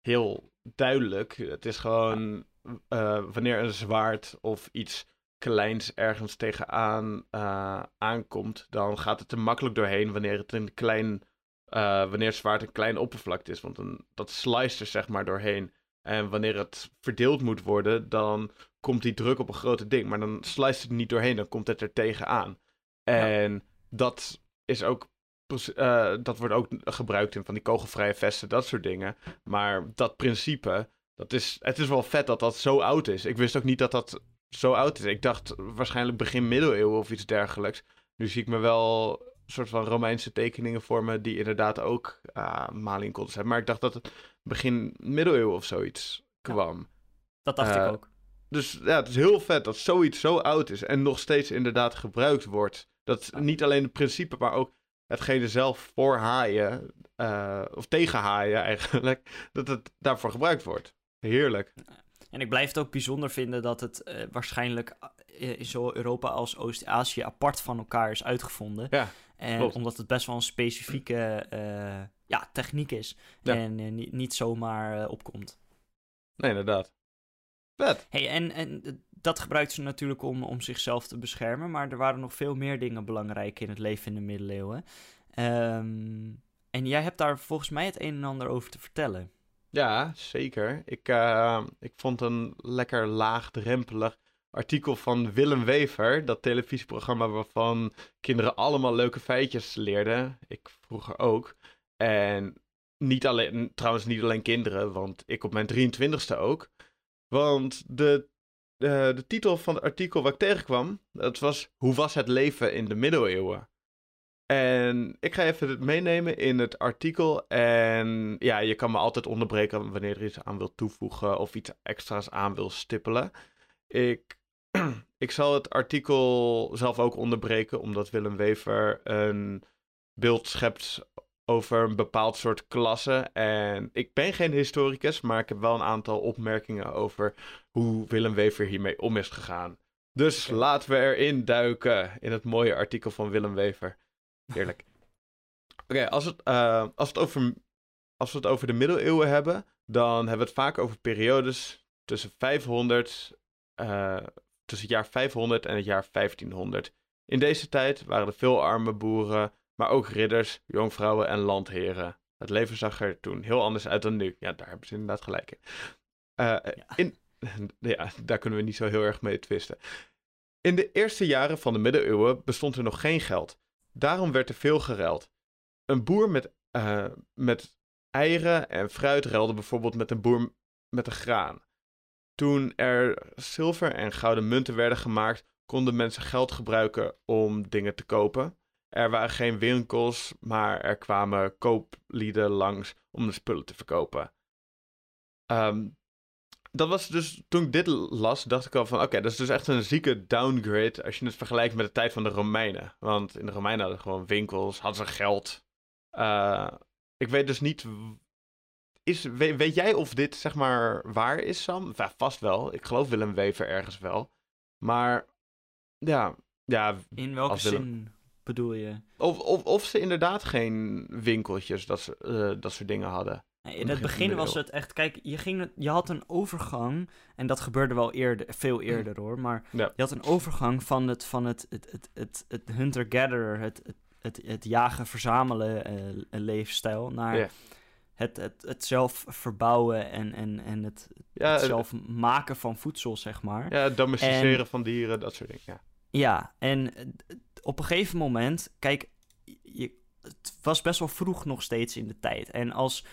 heel duidelijk. Het is gewoon eh, wanneer een zwaard of iets kleins ergens tegenaan eh, aankomt, dan gaat het er makkelijk doorheen wanneer het een klein, eh, wanneer het zwaard een klein oppervlakte is. Want een, dat sliced er zeg maar doorheen. En wanneer het verdeeld moet worden, dan komt die druk op een grote ding. Maar dan sliced het niet doorheen, dan komt het er tegenaan. En dat is ook dat wordt ook gebruikt in van die kogelvrije vesten, dat soort dingen. Maar dat principe, dat is, het is wel vet dat dat zo oud is. Ik wist ook niet dat dat zo oud is. Ik dacht waarschijnlijk begin middeleeuwen of iets dergelijks. Nu zie ik me wel een soort van Romeinse tekeningen voor me die inderdaad ook uh, maliënkolders hebben. Maar ik dacht dat het begin middeleeuwen of zoiets kwam. Dat dacht Eh, ik ook. Dus ja, het is heel vet dat zoiets zo oud is en nog steeds inderdaad gebruikt wordt. Dat niet alleen het principe, maar ook hetgene zelf voor haaien, uh, of tegen haaien eigenlijk, [LAUGHS] dat het daarvoor gebruikt wordt. Heerlijk. En ik blijf het ook bijzonder vinden dat het uh, waarschijnlijk uh, in zowel Europa als Oost-Azië apart van elkaar is uitgevonden. Ja, en klopt. omdat het best wel een specifieke uh, ja, techniek is Ja. en uh, niet, niet zomaar opkomt. Nee, inderdaad. Vet. Hey, en, en dat gebruikt ze natuurlijk om, om zichzelf te beschermen, maar er waren nog veel meer dingen belangrijk in het leven in de middeleeuwen. Um, en jij hebt daar volgens mij het een en ander over te vertellen. Ja, zeker. Ik, uh, ik vond een lekker laagdrempelig artikel van Willem Wever, dat televisieprogramma waarvan kinderen allemaal leuke feitjes leerden. Ik vroeger ook. En niet alleen, trouwens niet alleen kinderen, want ik op mijn 23ste ook. Want de de, de titel van het artikel waar ik tegenkwam, dat was Hoe was het leven in de middeleeuwen? En ik ga even het meenemen in het artikel. En ja, je kan me altijd onderbreken wanneer er iets aan wil toevoegen of iets extra's aan wil stippelen. Ik, [CLEARS THROAT] ik zal het artikel zelf ook onderbreken, omdat Willem Wever een beeld schept over een bepaald soort klasse. En ik ben geen historicus, maar ik heb wel een aantal opmerkingen over hoe Willem Wever hiermee om is gegaan. Dus laten we erin duiken in het mooie artikel van Willem Wever. Heerlijk. Oké, als, het, uh, als, het over, als we het over de middeleeuwen hebben, dan hebben we het vaak over periodes tussen 500, uh, tussen het jaar 500 en het jaar 1500. In deze tijd waren er veel arme boeren, maar ook ridders, jonkvrouwen en landheren. Het leven zag er toen heel anders uit dan nu. Ja, daar hebben ze inderdaad gelijk in. Uh, ja. In, [LAUGHS] ja, daar kunnen we niet zo heel erg mee twisten. In de eerste jaren van de middeleeuwen bestond er nog geen geld. Daarom werd er veel geruild. Een boer met, uh, met eieren en fruit ruilde bijvoorbeeld met een boer met een graan. Toen er zilver en gouden munten werden gemaakt, konden mensen geld gebruiken om dingen te kopen. Er waren geen winkels, maar er kwamen kooplieden langs om de spullen te verkopen. Um, dat was dus, toen ik dit las, dacht ik al van, oké, dat is dus echt een zieke downgrade als je het vergelijkt met de tijd van de Romeinen. Want in de Romeinen hadden ze gewoon winkels, hadden ze geld. Uh, ik weet dus niet, is, weet, weet, jij of dit zeg maar waar is, Sam? Ja, vast wel, ik geloof Willem Wever ergens wel. Maar, ja, ja. In welke zin bedoel je? Of, of, of ze inderdaad geen winkeltjes, dat, ze, uh, dat soort dingen hadden. Nee, in het begin was het echt, kijk, je, ging, je had een overgang, en dat gebeurde wel eerder, veel mm. eerder hoor, maar je had een overgang van het, van het, het, het, het, het hunter-gatherer, het, het, het, het jagen-verzamelen uh, leefstijl, naar het, het, het zelf verbouwen en, en, en het, ja, het zelf maken van voedsel, zeg maar. Ja, het domesticeren en, van dieren, dat soort dingen, ja. Ja, en op een gegeven moment, kijk, je, het was best wel vroeg nog steeds in de tijd. En als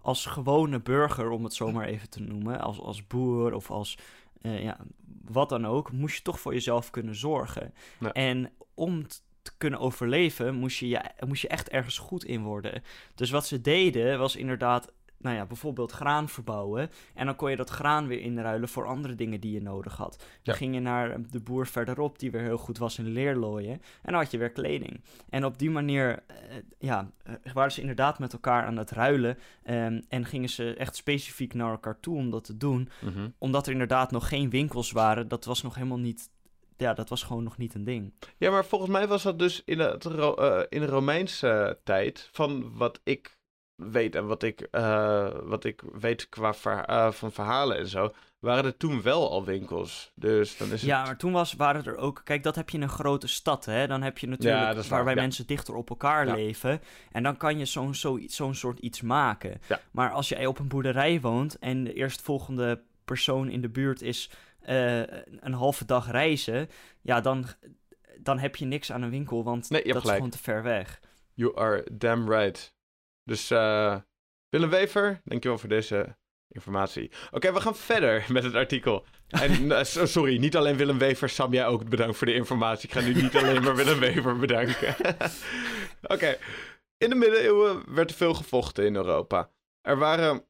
als gewone burger, om het zo maar even te noemen, als, als boer of als uh, ja, wat dan ook, moest je toch voor jezelf kunnen zorgen. En om te kunnen overleven, moest je, ja, moest je echt ergens goed in worden. Dus wat ze deden, was inderdaad nou ja, bijvoorbeeld graan verbouwen. En dan kon je dat graan weer inruilen voor andere dingen die je nodig had. Dan ging je naar de boer verderop, die weer heel goed was in leerlooien. En dan had je weer kleding. En op die manier uh, ja, uh, waren ze inderdaad met elkaar aan het ruilen. Um, en gingen ze echt specifiek naar elkaar toe om dat te doen. Mm -hmm. Omdat er inderdaad nog geen winkels waren. Dat was nog helemaal niet ja, dat was gewoon nog niet een ding. Ja, maar volgens mij was dat dus in, het, uh, in de Romeinse tijd, van wat ik weet en wat ik, uh, wat ik weet qua ver, uh, van verhalen en zo, waren er toen wel al winkels. Dus dan is ja, het... maar toen was, waren er ook... Kijk, dat heb je in een grote stad, hè. Dan heb je natuurlijk ja, waarbij ja. mensen dichter op elkaar ja. leven. En dan kan je zo'n zo, zo'n soort iets maken. Maar als jij op een boerderij woont en de eerstvolgende persoon in de buurt is uh, een halve dag reizen... Ja, dan, dan heb je niks aan een winkel, want nee, dat gelijk. is gewoon te ver weg. You are damn right. Dus uh, Willem Wever, dankjewel voor deze informatie. Oké, okay, we gaan verder [LAUGHS] met het artikel. En [LAUGHS] uh, sorry, niet alleen Willem Wever, Sam, jij ook bedankt voor de informatie. Ik ga nu niet alleen maar Willem Wever bedanken. [LAUGHS] Oké, okay. in de middeleeuwen werd er veel gevochten in Europa. Er waren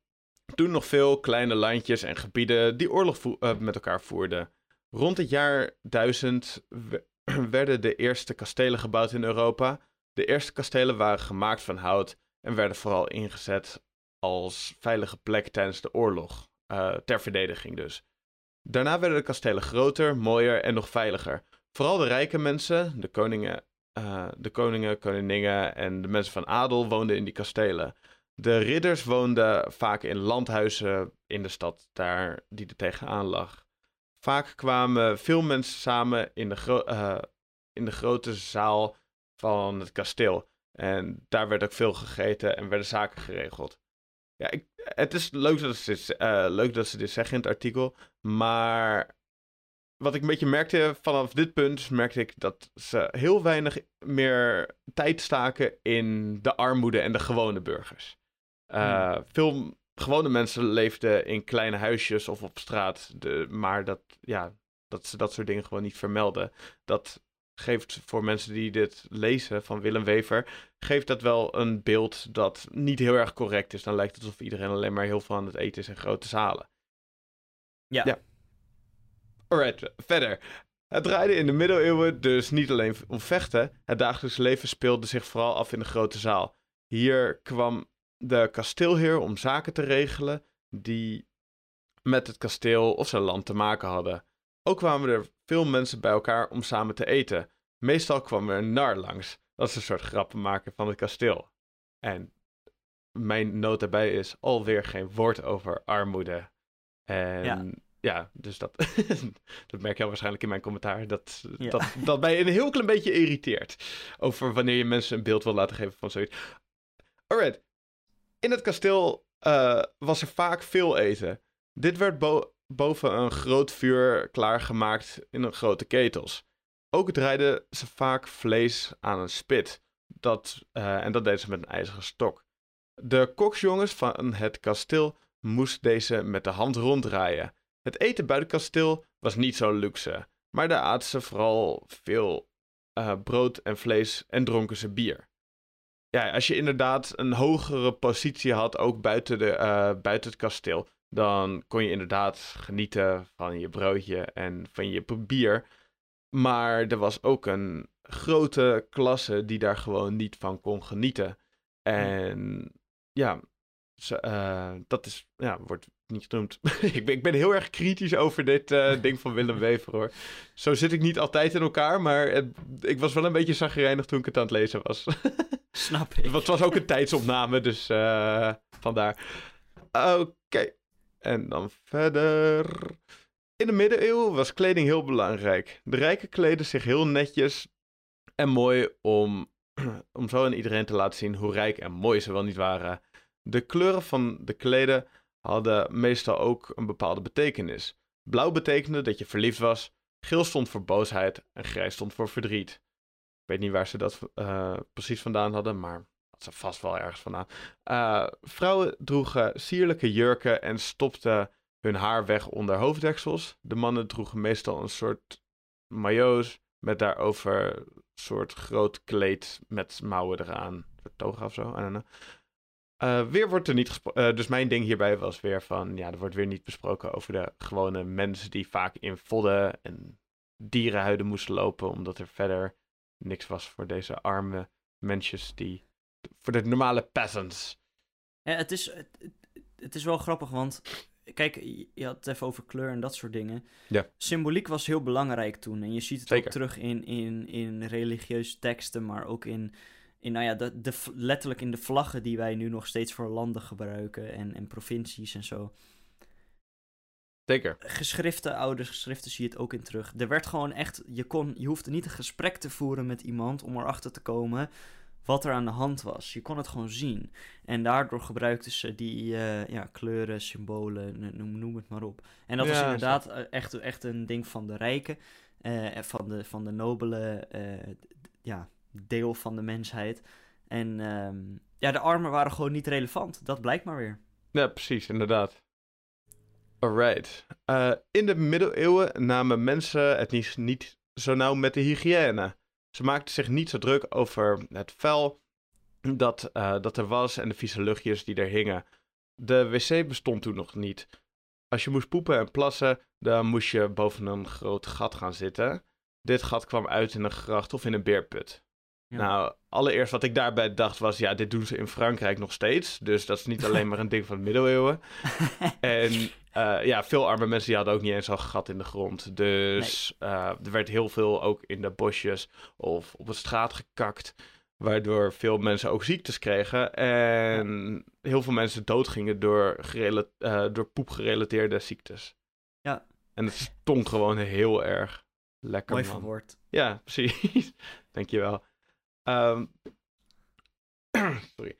toen nog veel kleine landjes en gebieden die oorlog uh, met elkaar voerden. Rond het jaar 1000 [CLEARS THROAT] werden de eerste kastelen gebouwd in Europa. De eerste kastelen waren gemaakt van hout en werden vooral ingezet als veilige plek tijdens de oorlog, uh, ter verdediging dus. Daarna werden de kastelen groter, mooier en nog veiliger. Vooral de rijke mensen, de koningen, uh, de koningen, koninginnen en de mensen van adel woonden in die kastelen. De ridders woonden vaak in landhuizen in de stad daar die er tegenaan lag. Vaak kwamen veel mensen samen in de, uh, in de grote zaal van het kasteel. En daar werd ook veel gegeten en werden zaken geregeld. Ja, ik, het is leuk dat, ze dit, uh, leuk dat ze dit zeggen in het artikel. Maar wat ik een beetje merkte vanaf dit punt, merkte ik dat ze heel weinig meer tijd staken in de armoede en de gewone burgers. Uh, hmm. Veel gewone mensen leefden in kleine huisjes of op straat. De, maar dat, ja, dat ze dat soort dingen gewoon niet vermelden. Dat geeft voor mensen die dit lezen van Willem Wever, geeft dat wel een beeld dat niet heel erg correct is. Dan lijkt het alsof iedereen alleen maar heel veel aan het eten is in grote zalen. Ja. ja. Alright, verder. Het draaide in de middeleeuwen dus niet alleen om vechten. Het dagelijks leven speelde zich vooral af in de grote zaal. Hier kwam de kasteelheer om zaken te regelen die met het kasteel of zijn land te maken hadden. Ook kwamen er veel mensen bij elkaar om samen te eten. Meestal kwam er een nar langs. Dat is een soort grappenmaker van het kasteel. En mijn noot daarbij is alweer geen woord over armoede. En ja, ja dus dat, [LAUGHS] dat merk je waarschijnlijk in mijn commentaar. Dat, dat, dat mij een heel klein beetje irriteert. Over wanneer je mensen een beeld wil laten geven van zoiets. Alright. In het kasteel uh, was er vaak veel eten. Dit werd boven een groot vuur klaargemaakt in een grote ketels. Ook draaiden ze vaak vlees aan een spit. Dat, uh, en dat deden ze met een ijzeren stok. De koksjongens van het kasteel moesten deze met de hand ronddraaien. Het eten buiten het kasteel was niet zo luxe, maar daar aten ze vooral veel uh, brood en vlees en dronken ze bier. Ja, als je inderdaad een hogere positie had, ook buiten, de, uh, buiten het kasteel, dan kon je inderdaad genieten van je broodje en van je bier. Maar er was ook een grote klasse die daar gewoon niet van kon genieten. En ja, uh, dat is, ja, wordt niet genoemd. [LAUGHS] ik, ben, ik ben heel erg kritisch over dit uh, [LAUGHS] ding van Willem Wever hoor. Zo zit ik niet altijd in elkaar, maar het, ik was wel een beetje zagrijnig toen ik het aan het lezen was. Snap [LAUGHS] ik. Het was ook een tijdsopname, dus uh, vandaar. Oké, en dan verder. In de middeleeuwen was kleding heel belangrijk. De rijken kleden zich heel netjes en mooi om, [CLEARS THROAT] om zo aan iedereen te laten zien hoe rijk en mooi ze wel niet waren. De kleuren van de kleden hadden meestal ook een bepaalde betekenis. Blauw betekende dat je verliefd was, geel stond voor boosheid en grijs stond voor verdriet. Ik weet niet waar ze dat uh, precies vandaan hadden, maar ze vast wel ergens vandaan. Uh, vrouwen droegen sierlijke jurken en stopten hun haar weg onder hoofddeksels. De mannen droegen meestal een soort majo's met daarover een soort groot kleed met mouwen eraan. Een toga of zo, I don't know. Uh, weer wordt er niet. Uh, dus mijn ding hierbij was weer van. Ja, er wordt weer niet besproken over de gewone mensen die vaak in vodden en dierenhuiden moesten lopen. Omdat er verder niks was voor deze arme mensjes die. Voor de normale peasants. Ja, het is, het, het is wel grappig, want kijk, je had het even over kleur en dat soort dingen. Ja. Symboliek was heel belangrijk toen. En je ziet het Zeker. ook terug in, in, in religieuze teksten, maar ook in, in nou ja, de, de, letterlijk in de vlaggen die wij nu nog steeds voor landen gebruiken en, en provincies en zo. Zeker. Geschriften, oude geschriften zie je het ook in terug. Er werd gewoon echt, je, kon, je hoefde niet een gesprek te voeren met iemand om erachter te komen wat er aan de hand was. Je kon het gewoon zien. En daardoor gebruikten ze die uh, ja, kleuren, symbolen, noem, noem het maar op. En dat ja, was inderdaad zo. echt, echt een ding van de rijken, uh, van, de, van de nobele uh, ja, deel van de mensheid. En um, ja, de armen waren gewoon niet relevant. Dat blijkt maar weer. Ja, precies, inderdaad. Alright. in de middeleeuwen namen mensen het niet, niet zo nauw met de hygiëne. Ze maakte zich niet zo druk over het vuil dat, uh, dat er was en de vieze luchtjes die er hingen. De wc bestond toen nog niet. Als je moest poepen en plassen, dan moest je boven een groot gat gaan zitten. Dit gat kwam uit in een gracht of in een beerput. Ja. Nou, allereerst wat ik daarbij dacht was, ja, dit doen ze in Frankrijk nog steeds. Dus dat is niet [LAUGHS] alleen maar een ding van de middeleeuwen. [LAUGHS] en uh, ja, veel arme mensen die hadden ook niet eens al gat in de grond. Dus nee. uh, er werd heel veel ook in de bosjes of op de straat gekakt. Waardoor veel mensen ook ziektes kregen. En heel veel mensen doodgingen door, uh, door poepgerelateerde ziektes. Ja. En het stonk gewoon heel erg lekker. Mooi verwoord. Ja, [LAUGHS] precies. Dankjewel. Um, [CLEARS THROAT] sorry.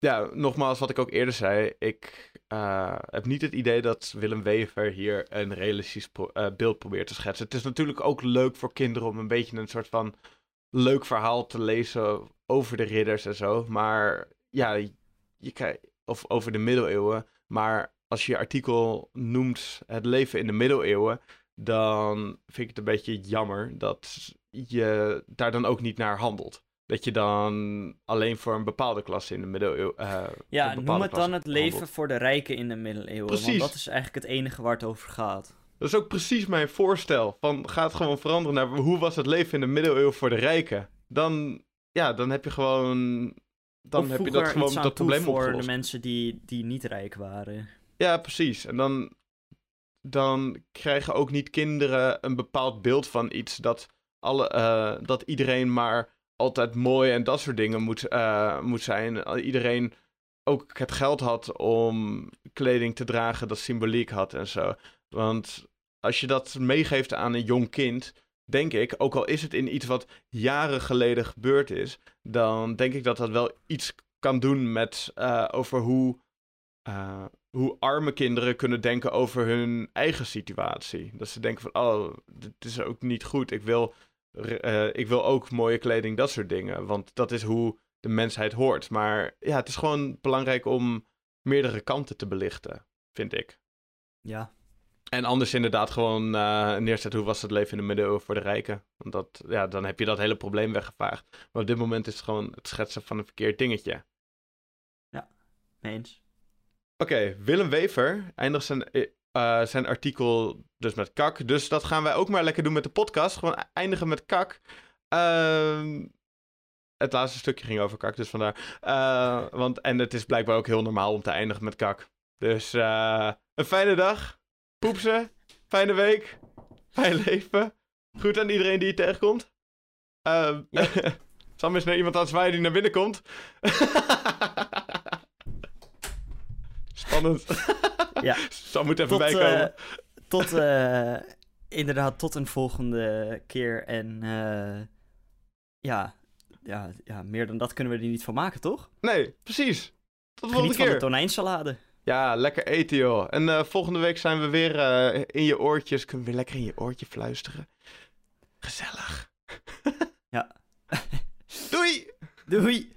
Ja, nogmaals, wat ik ook eerder zei. Ik uh, heb niet het idee dat Willem Wever hier een realistisch uh, beeld probeert te schetsen. Het is natuurlijk ook leuk voor kinderen om een beetje een soort van leuk verhaal te lezen over de ridders en zo. Maar ja, je, je of over de middeleeuwen. Maar als je je artikel noemt het leven in de middeleeuwen, dan vind ik het een beetje jammer dat je daar dan ook niet naar handelt. Dat je dan alleen voor een bepaalde klasse in de middeleeuwen. Uh, ja, noem het dan het leven voor de rijken in de middeleeuwen. Precies. Want dat is eigenlijk het enige waar het over gaat. Dat is ook precies mijn voorstel. Van, ga het gewoon veranderen naar hoe was het leven in de middeleeuwen voor de rijken. Dan, ja, dan heb je gewoon... Dan heb je dat gewoon dat probleem voor de mensen die, die niet rijk waren. Ja, precies. En dan, dan krijgen ook niet kinderen een bepaald beeld van iets dat, alle, uh, dat iedereen maar altijd mooi en dat soort dingen moet, uh, moet zijn. Iedereen ook het geld had om kleding te dragen dat symboliek had en zo. Want als je dat meegeeft aan een jong kind, denk ik, ook al is het in iets wat jaren geleden gebeurd is, dan denk ik dat dat wel iets kan doen met uh, over hoe, uh, hoe arme kinderen kunnen denken over hun eigen situatie. Dat ze denken van, oh, dit is ook niet goed. Ik wil, uh, ik wil ook mooie kleding, dat soort dingen. Want dat is hoe de mensheid hoort. Maar ja, het is gewoon belangrijk om meerdere kanten te belichten, vind ik. Ja, en anders inderdaad gewoon uh, neerzetten hoe was het leven in de middeleeuwen voor de rijken. Want dat, ja, dan heb je dat hele probleem weggevaagd. Maar op dit moment is het gewoon het schetsen van een verkeerd dingetje. Ja, eens. Oké, Willem Wever eindigt zijn, uh, zijn artikel dus met kak. Dus dat gaan wij ook maar lekker doen met de podcast. Gewoon eindigen met kak. Uh, het laatste stukje ging over kak, dus vandaar. Uh, want, en het is blijkbaar ook heel normaal om te eindigen met kak. Dus een fijne dag. Poepsen. Fijne week. Fijn leven. Goed aan iedereen die je tegenkomt. Uh, [LAUGHS] Sam is naar iemand aan het zwaaien die naar binnen komt. [LAUGHS] Spannend. [LAUGHS] [LAUGHS] ja. Sam moet even tot, bijkomen. Uh, tot, uh, [LAUGHS] inderdaad, tot een volgende keer. En uh, ja, ja, ja, meer dan dat kunnen we er niet van maken, toch? Nee, precies. Tot de volgende keer. van de tonijnsalade. Ja, lekker eten, joh. En uh, volgende week zijn we weer uh, in je oortjes. Kunnen we weer lekker in je oortje fluisteren. Gezellig. [LAUGHS] ja. Doei! Doei!